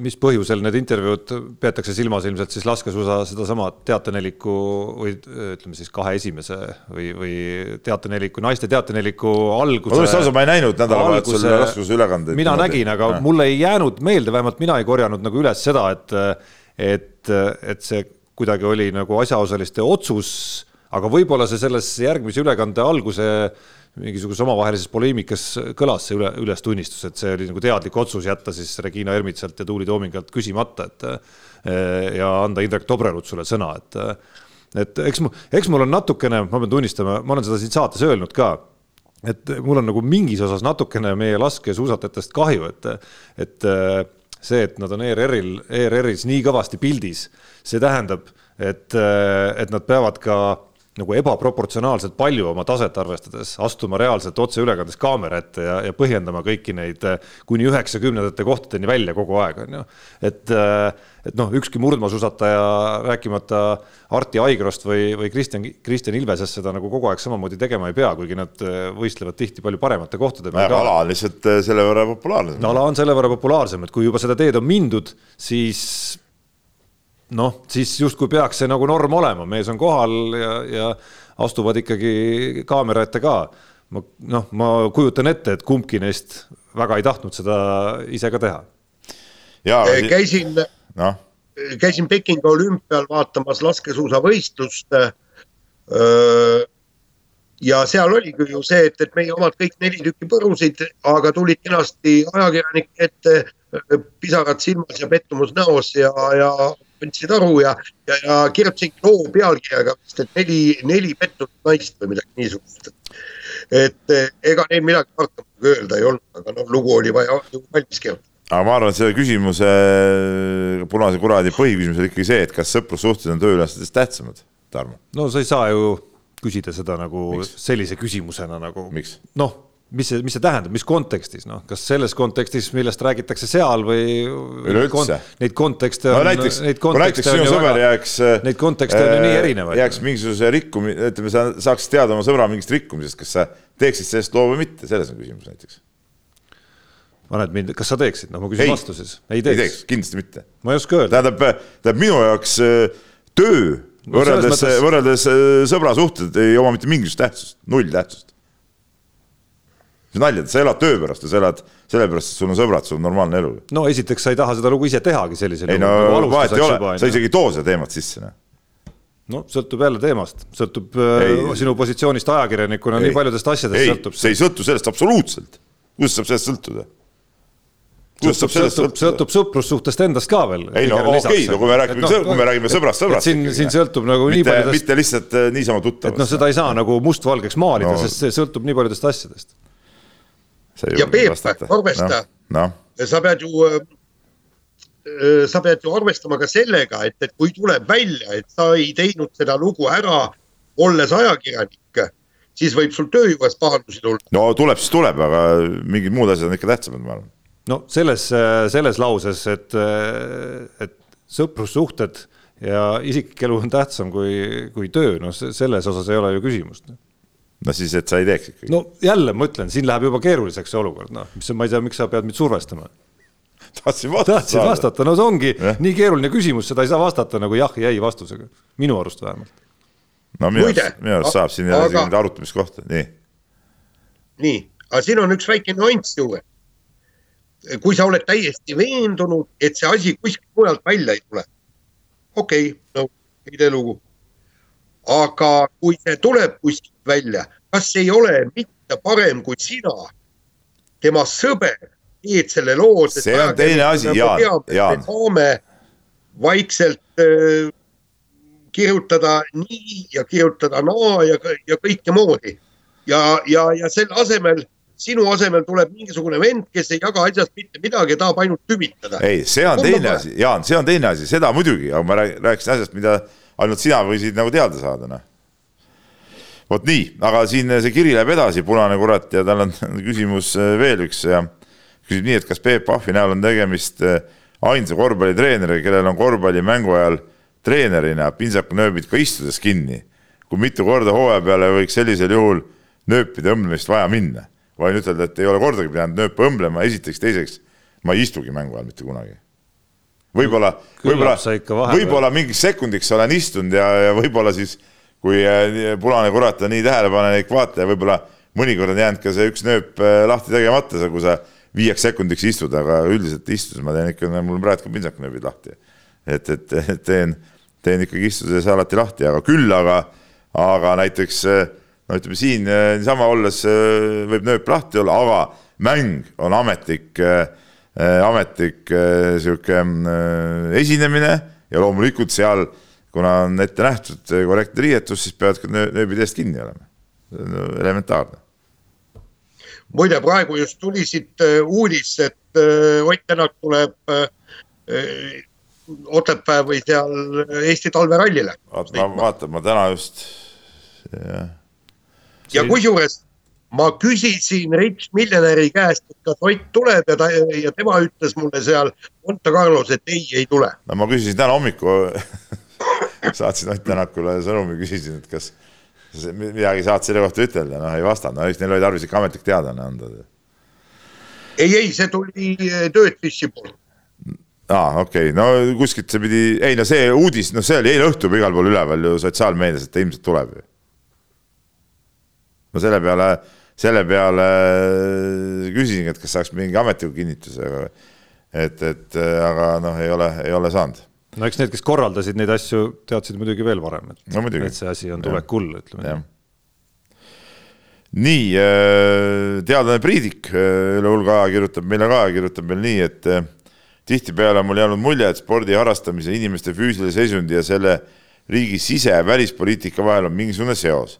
mis põhjusel need intervjuud peetakse silmas, ilmselt siis laskesuusa sedasama teateneliku või ütleme siis kahe esimese või, või teateneliku, naiste teateneliku alguse. ma ausalt, ma ei näinud nädalavahetusel laskesuusa ülekandeid. mina nägin, aga ja. mulle ei jäänud meelde, vähemalt mina ei korjanud nagu üles seda, et, et, et see kuidagi oli nagu asjaosaliste otsus, aga võib-olla see selles järgmise ülekande alguse mingisuguses omavahelises poleemikas kõlas see üle, ülestunnistus, et see oli nagu teadlik otsus jätta siis Regina Ermitsalt ja Tuuli Toomingalt küsimata, et eh, ja anda Indrek Tobrelutsule sõna, et et eks mu, eks mul on natukene, ma pean tunnistama, ma olen seda siin saates öelnud ka, et mul on nagu mingis osas natukene meie laskesuusatajatest kahju, et, et see, et nad on ERR-il, ERR-is nii kõvasti pildis, see tähendab, et, et nad peavad ka nagu ebaproportsionaalselt palju oma taset arvestades astuma reaalselt otseülekandes kaamera ette ja, ja põhjendama kõiki neid eh, kuni üheksakümnendate kohtadeni välja kogu aeg, on ju. et, eh, et noh, ükski murdmaasuusataja, rääkimata Arti Aigrost või, või Kristjan, Kristjan Ilvesest seda nagu kogu aeg samamoodi tegema ei pea, kuigi nad eh, võistlevad tihti palju paremate kohtade peal. ala on lihtsalt selle võrra populaarsem. no ala on selle võrra populaarsem, et kui juba seda teed on mindud, siis noh, siis justkui peaks see nagu norm olema, mees on kohal ja, ja astuvad ikkagi kaamera ette ka. ma noh, ma kujutan ette, et kumbki neist väga ei tahtnud seda ise ka teha. Eh, käisin no., käisin Pekingi olümpial vaatamas laskesuusavõistlust. ja seal oligi ju see, et, et meie omad kõik neli tükki põrusid, aga tulid kenasti ajakirjanike ette, pisarad silmas ja pettumus näos ja, ja andsid aru ja, ja, ja kirjutasingi loo pealkirjaga vist, et neli, neli pettunud naist või midagi niisugust. et eh, ega neil midagi tarka öelda ei olnud, aga noh, lugu oli vaja valmis kirjutada aga ma arvan, et selle küsimuse, punase kuradi põhiküsimus oli ikkagi see, et kas sõprussuhted on tööülesannetest tähtsamad, Tarmo? no sa ei saa ju küsida seda nagu Miks? sellise küsimusena nagu. noh mis see, mis see tähendab, mis kontekstis, noh, kas selles kontekstis, millest räägitakse seal või? üleüldse. Neid kontekste on no,. näiteks, kui näiteks sinu sõber jääks. Neid kontekste on ju nii erinevaid. jääks mingisuguse rikkumi-, ütleme, sa saaksid teada oma sõbra mingist rikkumisest, kas sa teeksid sellest loo või mitte, selles on küsimus näiteks. paned mind, kas sa teeksid, noh, ma küsin vastu siis. ei teeks, ei kindlasti mitte. ma ei oska öelda. tähendab, tähendab minu jaoks äh, töö võrreldes no, mõttes..., võrreldes äh, sõbrasuhted ei oma mitte mingisugust tähtsust, null tähtsust mis nalja, sa elad töö pärast ja sa elad sellepärast, et sul on sõbrad, sul on normaalne elu. no esiteks sa ei taha seda lugu ise tehagi sellisel juhul. ei no nagu vahet ei ole, sa isegi ei too seda teemat sisse. noh, no, sõltub jälle teemast, sõltub äh, ei. sinu positsioonist ajakirjanikuna, nii paljudest asjadest ei, sõltub. see ei sõltu sellest absoluutselt. kuidas saab sellest sõltuda? sõltub, sõltub, sõltub sõprussuhtest endast ka veel. ei no okei okay,, no kui me räägime no,, kui me räägime sõbrast, sõbrast. siin, siin sõltub nagu mitte, nii paljudest. mitte lihtsalt äh, niisama tuttavast. et noh, seda ei saa nagu mustvalgeks maalida no., sest see sõltub nii paljudest asjadest ja Peep, arvesta no,, no. sa pead ju, äh, sa pead ju arvestama ka sellega, et, et kui tuleb välja, et sa ei teinud seda lugu ära, olles ajakirjanik, siis võib sul töö juures pahandusi tulla. no tuleb, siis tuleb, aga mingid muud asjad on ikka tähtsamad, ma arvan. no selles, selles lauses, et, et sõprussuhted ja isiklik elu on tähtsam kui, kui töö, noh, selles osas ei ole ju küsimust no siis, et sa ei teeks ikkagi. no jälle ma ütlen, siin läheb juba keeruliseks see olukord, noh, mis ma ei tea, miks sa pead mind survestama. tahtsin vastata. tahtsid vastata, no see ongi ja. nii keeruline küsimus, seda ei saa vastata nagu jah ja ei vastusega, minu arust vähemalt. no minu arust, minu arust saab siin aga... arutamiskohta, nii. nii, aga siin on üks väike nüanss juures. kui sa oled täiesti veendunud, et see asi kuskilt mujalt välja ei tule, okei okay,, no ei tee lugu aga kui see tuleb kuskilt välja, kas ei ole mitte parem, kui sina, tema sõber, teed selle loo. see on teine asi, Jaan, Jaan. saame vaikselt äh, kirjutada nii ja kirjutada naa ja, ja kõike moodi. ja, ja, ja selle asemel sinu asemel tuleb mingisugune vend, kes ei jaga asjast mitte midagi, tahab ainult tümitada. ei, see on Kumba teine asi, Jaan, see on teine asi, seda muidugi, aga ma rääkisin asjast, mida ainult sina võisid nagu teada saada, noh. vot nii, aga siin see kiri läheb edasi, punane kurat, ja tal on [LAUGHS] küsimus äh, veel üks ja küsib nii, et kas Peep Pahvi näol on tegemist äh, ainsa korvpallitreeneriga, kellel on korvpallimängu ajal treenerina pintsakunööbid ka istudes kinni. kui mitu korda hooaja peale võiks sellisel juhul nööpide õmblemist vaja minna? võin ütelda, et ei ole kordagi pidanud nööpe õmblema, esiteks, teiseks ma ei istugi mängu ajal mitte kunagi võib-olla, võib-olla, võib-olla mingiks sekundiks olen istunud ja, ja võib-olla siis, kui äh, punane kurat on nii tähelepanelik vaataja, võib-olla mõnikord on jäänud ka see üks nööp äh, lahti tegemata, kui sa viieks sekundiks istud, aga üldiselt istudes ma teen ikka, mul praegu ka pintsaknööbid lahti. et, et, teen, teen ikkagi istudes alati lahti, aga küll aga, aga näiteks äh, no ütleme siin niisama olles võib nööp lahti olla, aga mäng on ametlik Äh, ametlik äh, sihuke äh, esinemine ja loomulikult seal, kuna on ette nähtud korrektne riietus, siis peavad ka nööbid eest kinni olema. elementaarne. muide, praegu just tuli siit uudis, et Ott Tänak tuleb Otepää või seal Eesti talverallile. ma vaatan, ma täna just. ja kusjuures ma küsisin Rich Miljonäri käest, et kas Ott tuleb ja ta ja tema ütles mulle seal Monte Carlos, et ei, ei tule. no ma küsisin täna hommikul [LAUGHS] saatsin Ott Tänakule sõnumi, küsisin, et kas midagi saad selle kohta ütelda, noh ei vastanud, no eks neil oli tarvis ikka ametlik teadaanne anda. ei, ei, see tuli eh, Töötfissi poolt aa ah,, okei okay., no kuskilt see pidi, ei no see uudis, noh, see oli eile õhtul igal pool üleval ju sotsiaalmeedias, et ta ilmselt tuleb ju. no selle peale selle peale küsisingi, et kas saaks mingi ametliku kinnituse, aga et, et aga noh, ei ole, ei ole saanud. no eks need, kes korraldasid neid asju, teadsid muidugi veel varem, et no,, et see asi on tulekul, ütleme nii. äh, teadlane Priidik äh, üle hulga aja kirjutab meile ka, kirjutab meil nii, et äh, tihtipeale on mul jäänud mulje, et spordi harrastamise, inimeste füüsilise seisundi ja selle riigi sise- ja välispoliitika vahel on mingisugune seos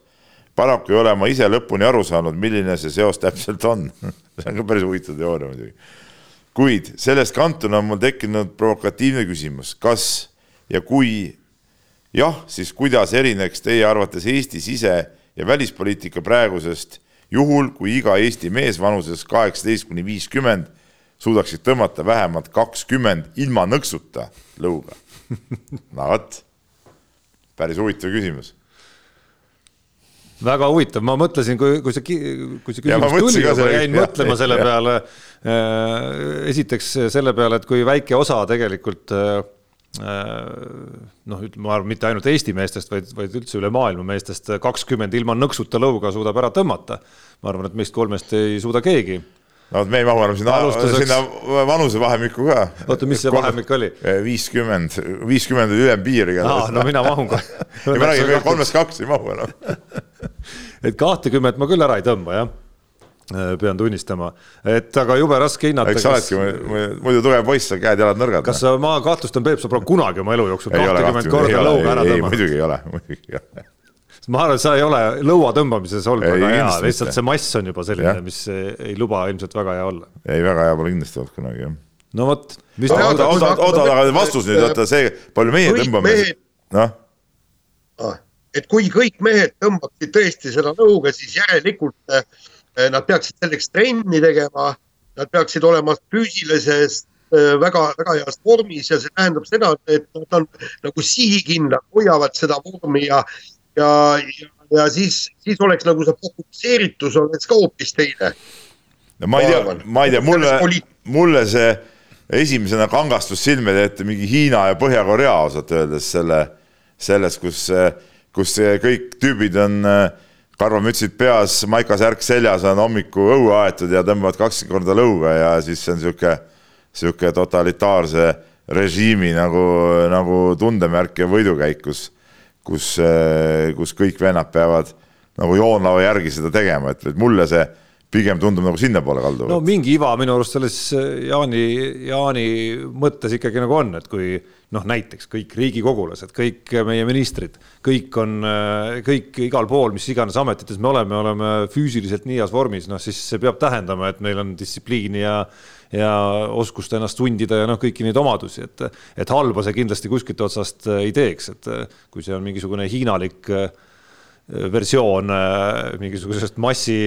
paraku ei ole ma ise lõpuni aru saanud, milline see seos täpselt on. [LAUGHS] See on ka päris huvitav teooria muidugi. kuid sellest kantuna on mul tekkinud provokatiivne küsimus, kas ja kui? Jah, siis kuidas erineks teie arvates Eesti sise- ja välispoliitika praegusest juhul, kui iga Eesti mees vanuses kaheksateist kuni viiskümmend suudaksid tõmmata vähemalt kakskümmend ilma nõksuta lõuga? [LAUGHS] no vot, päris huvitav küsimus väga huvitav, ma mõtlesin, kui, kui see, kui see küsimus tuli, ma jäin jah, mõtlema selle [LAUGHS] jah. peale. Äh, esiteks selle peale, et kui väike osa tegelikult äh, noh, ütleme, ma arvan, mitte ainult Eesti meestest, vaid, vaid üldse üle maailma meestest kakskümmend ilma nõksuta lõuga suudab ära tõmmata. ma arvan, et meist kolmest ei suuda keegi no vot, me ei mahu enam sinna Alustuseks..., sinna vanusevahemikku ka. oota, mis see vahemik oli? viiskümmend, viiskümmend oli ülempiir igatahes. no mina mahun ka. [LAUGHS] ei, ma räägin, kolmest kaks ei mahu enam [LAUGHS] et kahtekümmet ma küll ära ei tõmba, jah äh, pean tunnistama, et aga jube raske hinnata. eks sa oledki, muidu tugev poiss, käed-jalad nõrgad. kas sa, ma kahtlustan, Peep, sa pole kunagi oma elu jooksul kahtekümmet korda lõuga ära tõmmanud? muidugi ei ole, muidugi ei ole [LAUGHS] ma arvan, sa ei ole lõua tõmbamises olnud väga hea, lihtsalt see mass on juba selline, mis ei luba ilmselt väga hea olla. ei, väga hea pole kindlasti olnud kunagi, jah. no vot. oota, oota, oota, aga vastus nüüd, oota see, palju meie tõmbame, noh. Ah, et kui kõik mehed tõmbaksid tõesti seda lõuga, siis järelikult eh, nad peaksid selleks trenni tegema, nad peaksid olema füüsilises väga-väga eh, heas vormis ja see tähendab seda, et nad on nagu sihikindlad, hoiavad seda vormi ja, ja, ja ja siis, siis oleks nagu see fokusseeritus oleks ka hoopis teine. no ma ei tea, ma ei tea, mulle, mulle see esimesena kangastus silmade ette mingi Hiina ja Põhja-Korea ausalt öeldes selle, selles, kus, kus kõik tüübid on karvamütsid peas, maikasärk seljas, on hommikul õue aetud ja tõmbavad kakskümmend korda lõuga ja siis see on sihuke, sihuke totalitaarse režiimi nagu, nagu tundemärk ja võidukäik, kus, kus, kus kõik vennad peavad nagu joonlava järgi seda tegema, et, et mulle see pigem tundub nagu sinnapoole kalduv. no mingi iva minu arust selles äh, Jaani, Jaani mõttes ikkagi nagu on, et kui noh, näiteks kõik riigikogulased, kõik meie ministrid, kõik on, äh, kõik igal pool, mis iganes ametites me oleme, oleme füüsiliselt nii heas vormis, noh siis see peab tähendama, et meil on distsipliini ja ja oskust ennast sundida ja noh, kõiki neid omadusi, et, et halba see kindlasti kuskilt otsast äh, ei teeks, et kui see on mingisugune hiinalik äh, versioon äh, mingisugusest massi,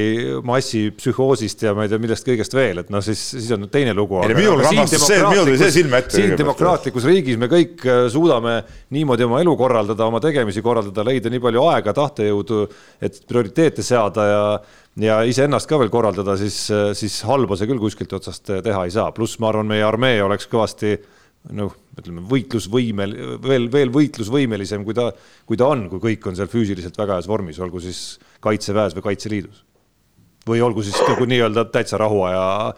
massipsühhoosist ja ma ei tea, millest kõigest veel, et noh, siis, siis on teine lugu. minul rangastus see, minul tuli see silme ette. siin demokraatlikus riigis me kõik äh, suudame niimoodi oma elu korraldada, oma tegemisi korraldada, leida nii palju aega, tahtejõudu, et prioriteete seada ja ja iseennast ka veel korraldada, siis, siis halba see küll kuskilt otsast teha ei saa, pluss ma arvan, meie armee oleks kõvasti noh, ütleme võitlusvõimel, veel, veel võitlusvõimelisem, kui ta, kui ta on, kui kõik on seal füüsiliselt väga heas vormis, olgu siis kaitseväes või Kaitseliidus. või olgu siis nagu nii-öelda täitsa rahuaja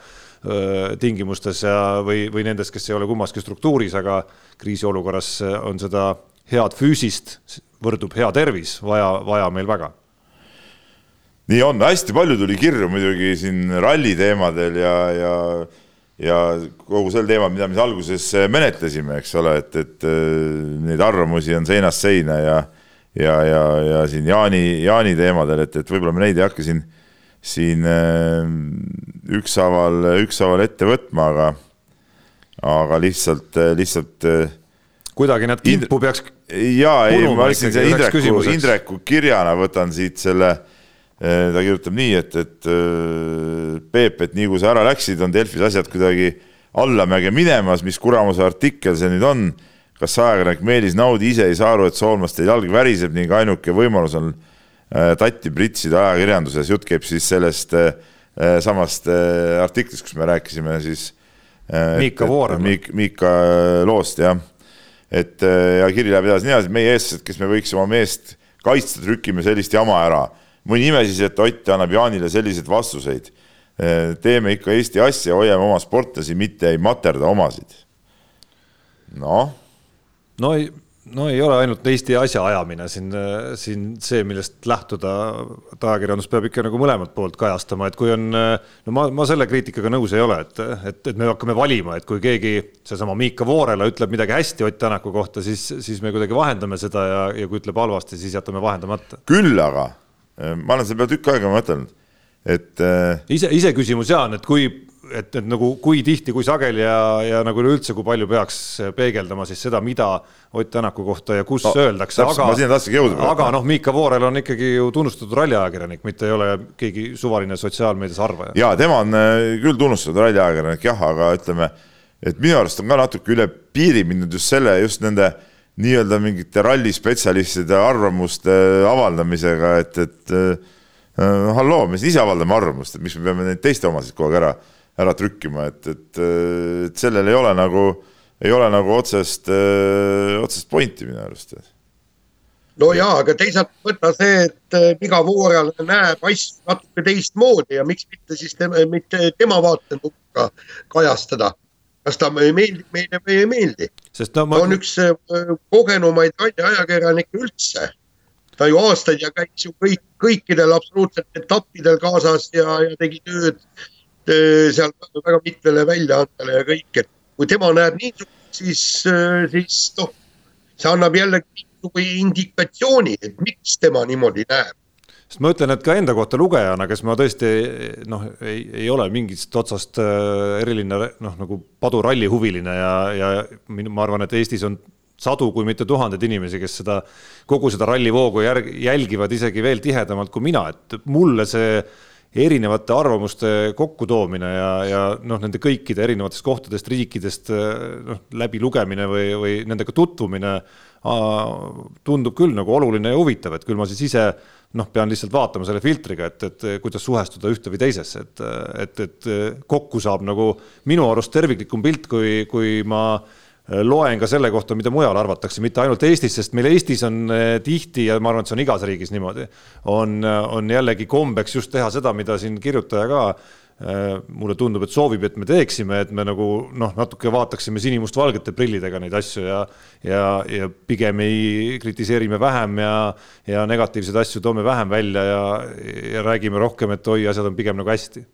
tingimustes ja, või, või nendes, kes ei ole kummaski struktuuris, aga kriisiolukorras on seda head füüsist, võrdub hea tervis, vaja, vaja meil väga nii on, hästi palju tuli kirju muidugi siin ralli teemadel ja, ja ja kogu sel teemal, mida me alguses menetlesime, eks ole, et, et äh, neid arvamusi on seinast seina ja ja, ja, ja siin Jaani, Jaani teemadel, et, et võib-olla me neid ei hakka siin, siin äh, ükshaaval, ükshaaval ette võtma, aga aga lihtsalt, lihtsalt kuidagi nad kimpu peaks jaa, ei, ma lihtsalt Indreku, Indreku kirjana võtan siit selle ta kirjutab nii, et, et eh, Peep, et nii kui sa ära läksid, on Delfis asjad kuidagi allamäge minemas, mis kuramuse artikkel see nüüd on. kas ajakirjanik Meelis Naudi ise ei saa aru, et soolmaste jalg väriseb ning ainuke võimalus on äh, tatti pritsida ajakirjanduses, jutt käib siis sellest samast artiklist, kus me rääkisime siis Miika Voorema. Miik, Miika loost jah, et ja kiri läheb edasi nii edasi, meie eestlased, kes me võiks oma meest kaitsta, trükime sellist jama ära mõni ime siis, et Ott annab Jaanile selliseid vastuseid. teeme ikka Eesti asja, hoiame oma sportlasi, mitte ei materda omasid. noh. no ei, no ei ole ainult Eesti asja ajamine siin, siin see, millest lähtuda, et ajakirjandus peab ikka nagu mõlemat poolt kajastama, et kui on, no ma, ma selle kriitikaga nõus ei ole, et, et, et me hakkame valima, et kui keegi, seesama Miika Voorela ütleb midagi hästi Ott Tänaku kohta, siis, siis me kuidagi vahendame seda ja, ja kui ütleb halvasti, siis jätame vahendamata. küll aga ma olen selle peale tükk aega mõtelnud, et äh.... ise, iseküsimus ja on, et kui, et, et nagu kui tihti, kui sageli ja, ja nagu üleüldse, kui palju peaks peegeldama siis seda, mida Ott Tänaku kohta ja kus no, öeldakse, aga, aga noh, Miika Voorel on ikkagi ju tunnustatud ralliajakirjanik, mitte ei ole keegi suvaline sotsiaalmeedias arvaja. ja tema on äh, küll tunnustatud ralliajakirjanik jah, aga ütleme, et minu arust on ka natuke üle piiri mindud just selle, just nende äh, nii-öelda mingite rallispetsialistide arvamuste avaldamisega, et, et äh, halloo, me ise avaldame arvamust, et miks me peame neid teiste omasid kogu aeg ära, ära trükkima, et, et, et sellel ei ole nagu, ei ole nagu otsest, äh, otsest pointi minu arust. no jaa, aga teisalt võta see, et iga vooral näeb asju natuke teistmoodi ja miks mitte siis tema, mitte tema vaatenurka kajastada kas ta meeldib meile või ei meeldi. No, ma... ta on üks äh, kogenumaid ajakirjanikke üldse. ta ju aastaid ja käis ju kõik, kõikidel absoluutselt etappidel kaasas ja, ja tegi tööd äh, seal väga mitmele väljaandele ja kõik, et kui tema näeb niisugust, siis, äh, siis noh, see annab jällegi indikatsiooni, et miks tema niimoodi näeb sest ma ütlen, et ka enda kohta lugejana, kes ma tõesti noh, ei, ei ole mingist otsast äh, eriline noh, nagu paduralli huviline ja, ja ma arvan, et Eestis on sadu, kui mitte tuhandeid inimesi, kes seda, kogu seda rallivoogu järg, jälgivad isegi veel tihedamalt kui mina, et mulle see erinevate arvamuste kokkutoomine ja, ja noh, nende kõikide erinevatest kohtadest, riikidest noh, läbilugemine või, või nendega tutvumine tundub küll nagu oluline ja huvitav, et küll ma siis ise noh, pean lihtsalt vaatama selle filtriga, et, et kuidas suhestuda ühte või teisesse, et, et, et kokku saab nagu minu arust terviklikum pilt, kui, kui ma loen ka selle kohta, mida mujal arvatakse, mitte ainult Eestis, sest meil Eestis on eh, tihti ja ma arvan, et see on igas riigis niimoodi, on, on jällegi kombeks just teha seda, mida siin kirjutaja ka mulle tundub, et soovib, et me teeksime, et me nagu noh, natuke vaataksime sinimustvalgete prillidega neid asju ja ja, ja pigem ei kritiseerime vähem ja ja negatiivseid asju toome vähem välja ja, ja räägime rohkem, et oi, asjad on pigem nagu hästi.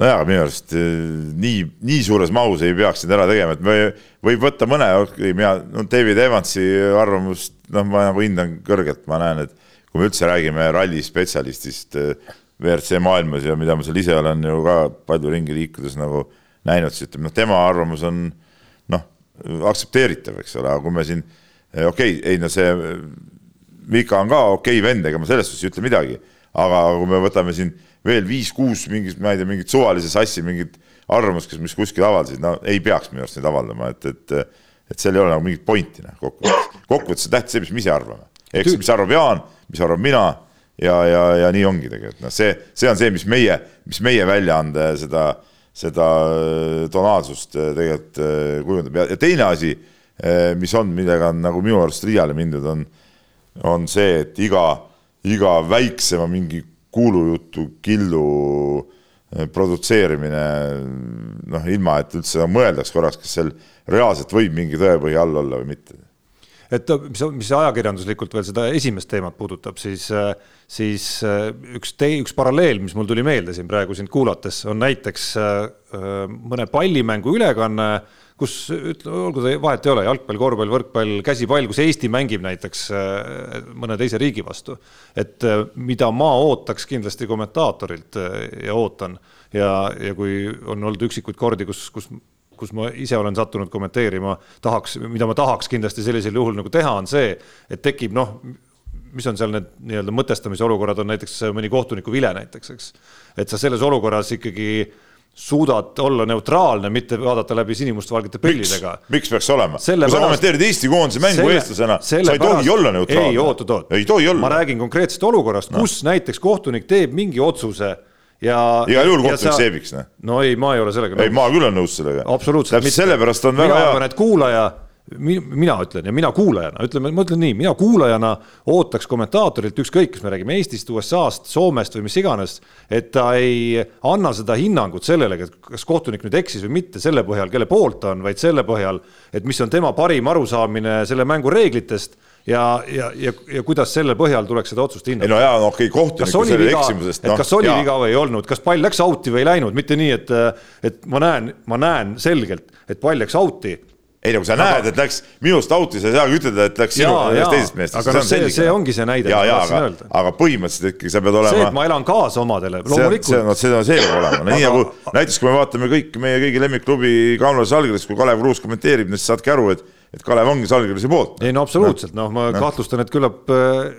Nojah, minu arust eh, nii, nii suures mahus ei peaks seda ära tegema, et me võib võtta mõne, mina, no David Evansi arvamust, noh, ma nagu hindan kõrgelt, ma näen, et kui me üldse räägime rallispetsialistist eh, WRC maailmas ja mida ma seal ise olen ju ka palju ringi liikudes nagu näinud, siis ütleme, noh, tema arvamus on noh, aktsepteeritav, eks ole, aga kui me siin, eh, okei okay,, ei no see Mika on ka okei okay vend, ega ma selles suhtes ei ütle midagi, aga kui me võtame siin veel viis-kuus mingit, ma ei tea, mingit suvalise sassi mingit arvamust, mis kuskil avaldasid, no ei peaks minu arust neid avaldama, et, et et seal ei ole nagu mingit pointi, noh, kokkuvõttes. kokkuvõttes on tähtis see, mis me ise arvame. eks, mis arvab Jaan, mis arvan mina ja, ja, ja nii ongi tegelikult, noh, see, see on see, mis meie, mis meie väljaande seda, seda äh, tonaalsust äh, tegelikult äh, kujundab ja, ja teine asi, mis on, millega on nagu minu arust liiale mindud, on, on see, et iga, iga väiksema mingi kuulujutu killu produtseerimine noh, ilma et üldse mõeldaks korraks, kas seal reaalselt võib mingi tõepõhi all olla või mitte. Et mis, mis ajakirjanduslikult veel seda esimest teemat puudutab, siis, eh, siis eh, üks tei-, üks paralleel, mis mul tuli meelde siin praegu sind kuulates, on näiteks mõne pallimängu ülekanne kus ütle, olgu ta vahet ei ole, jalgpall, korvpall, võrkpall, käsipall, kus Eesti mängib näiteks äh, mõne teise riigi vastu. et äh, mida ma ootaks kindlasti kommentaatorilt äh, ja ootan ja, ja kui on olnud üksikuid kordi, kus, kus kus ma ise olen sattunud kommenteerima, tahaks, mida ma tahaks kindlasti sellisel juhul nagu teha, on see, et tekib noh, mis on seal need nii-öelda mõtestamise olukorrad, on näiteks mõni kohtuniku vile näiteks, eks. et sa selles olukorras ikkagi suudad olla neutraalne, mitte vaadata läbi sinimustvalgete prillidega. miks peaks olema? kui sa kommenteerid Eesti koondise mängu selle, eestlasena, sa ei pärast... tohi olla neutraalne. ei, oot-oot-oot. ei tohi olla. ma räägin konkreetsest olukorrast no., kus näiteks kohtunik teeb mingi otsuse ja. igal juhul kohtunik seebiks, noh. no ei, ma ei ole sellega nõus. ei, ma küll olen nõus sellega. absoluutselt mitte. sellepärast on väga hea. mina arvan, et kuulaja mina ütlen ja mina kuulajana, ütleme, ma ütlen nii, mina kuulajana ootaks kommentaatorilt, ükskõik, kas me räägime Eestist, USA-st, Soomest või mis iganes, et ta ei anna seda hinnangut sellele, kas kohtunik nüüd eksis või mitte selle põhjal, kelle poolt ta on, vaid selle põhjal, et mis on tema parim arusaamine selle mängu reeglitest ja, ja, ja, ja kuidas selle põhjal tuleks seda otsust hinnata. ei no jaa, no okei okay,, kohtuniku selle eksimusest. No, kas oli jaa. viga või ei olnud, kas pall läks out'i või ei läinud, mitte nii, et, et ma näen, ma näen selgelt, et pall läks out'i ei no kui sa aga... näed, et läks minust out'i, sa ei saagi ütelda, et läks sinu ühest teisest meest. aga noh, see, see ongi see näide. ja, ja aga, aga põhimõtteliselt ikkagi sa pead olema. see, et ma elan kaasa omadele, loomulikult. see, no see on, see peab olema, nii nagu näiteks kui me vaatame kõik meie kõigi lemmikklubi Kaunase Žalgiris, kui Kalev Kruus kommenteerib, siis saadki aru, et, et Kalev ongi Žalgirise poolt. ei no absoluutselt, noh, ma no. kahtlustan, et küllap äh,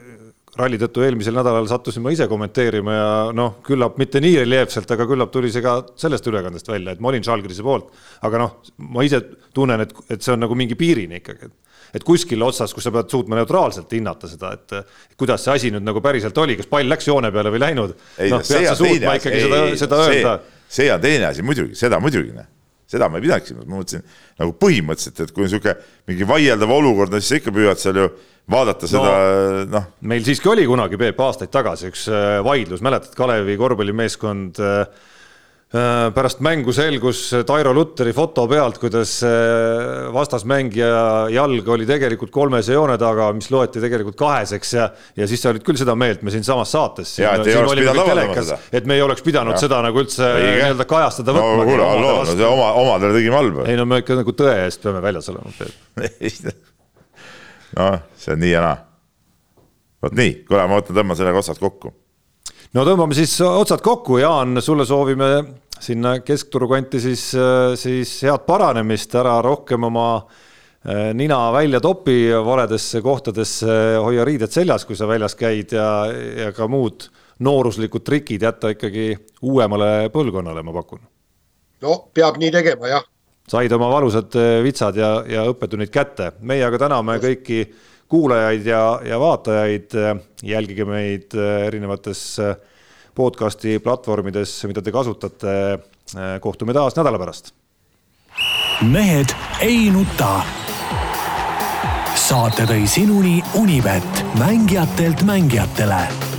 ralli tõttu eelmisel nädalal sattusin ma ise kommenteerima ja noh, küllap mitte nii reljeefselt, aga küllap tuli see ka sellest ülekandest välja, et ma olin Žalgirise poolt. aga noh, ma ise tunnen, et, et see on nagu mingi piirini ikkagi, et et kuskil otsas, kus sa pead suutma neutraalselt hinnata seda, et kuidas see asi nüüd nagu päriselt oli, kas pall läks joone peale või läinud. noh, pead sa suutma ikkagi ei, seda, seda öelda. see on teine asi muidugi, seda muidugi, noh seda ma ei pidanud silmas, ma mõtlesin nagu põhimõtteliselt, et kui on niisugune mingi vaieldav olukord, siis sa ikka püüad seal ju vaadata seda noh. no.. meil siiski oli kunagi, Peep, aastaid tagasi üks äh, vaidlus, mäletad, Kalevi korvpallimeeskond äh, pärast mängu selgus Tairo Lutteri foto pealt, kuidas vastasmängija jalg oli tegelikult kolmese joone taga, mis loeti tegelikult kaheseks ja, ja siis sa olid küll seda meelt, me siinsamas saates. et me ei oleks pidanud ja. seda nagu üldse nii-öelda kajastada võtma. no kuule, halloo, no see oma, omadele tegime halba. ei no me ikka nagu tõe eest peame väljas olema, Peep [LAUGHS] noh, see on nii ja naa. vot nii, kuule, ma mõtlen, tõmban sellega otsad kokku. No tõmbame siis otsad kokku, Jaan, sulle soovime sinna keskturu kanti siis, siis head paranemist, ära rohkem oma eh, nina välja topi valedesse kohtadesse, hoia riided seljas, kui sa väljas käid ja, ja ka muud nooruslikud trikid jätta ikkagi uuemale põlvkonnale, ma pakun. no peab nii tegema, jah. said oma valusad vitsad ja, ja õppetunnid kätte, meie aga täname kõiki kuulajaid ja, ja vaatajaid, jälgige meid erinevates podcast'i platvormides, mida te kasutate. kohtume taas nädala pärast. mehed ei nuta. saate tõi sinuni Unibet, mängijatelt mängijatele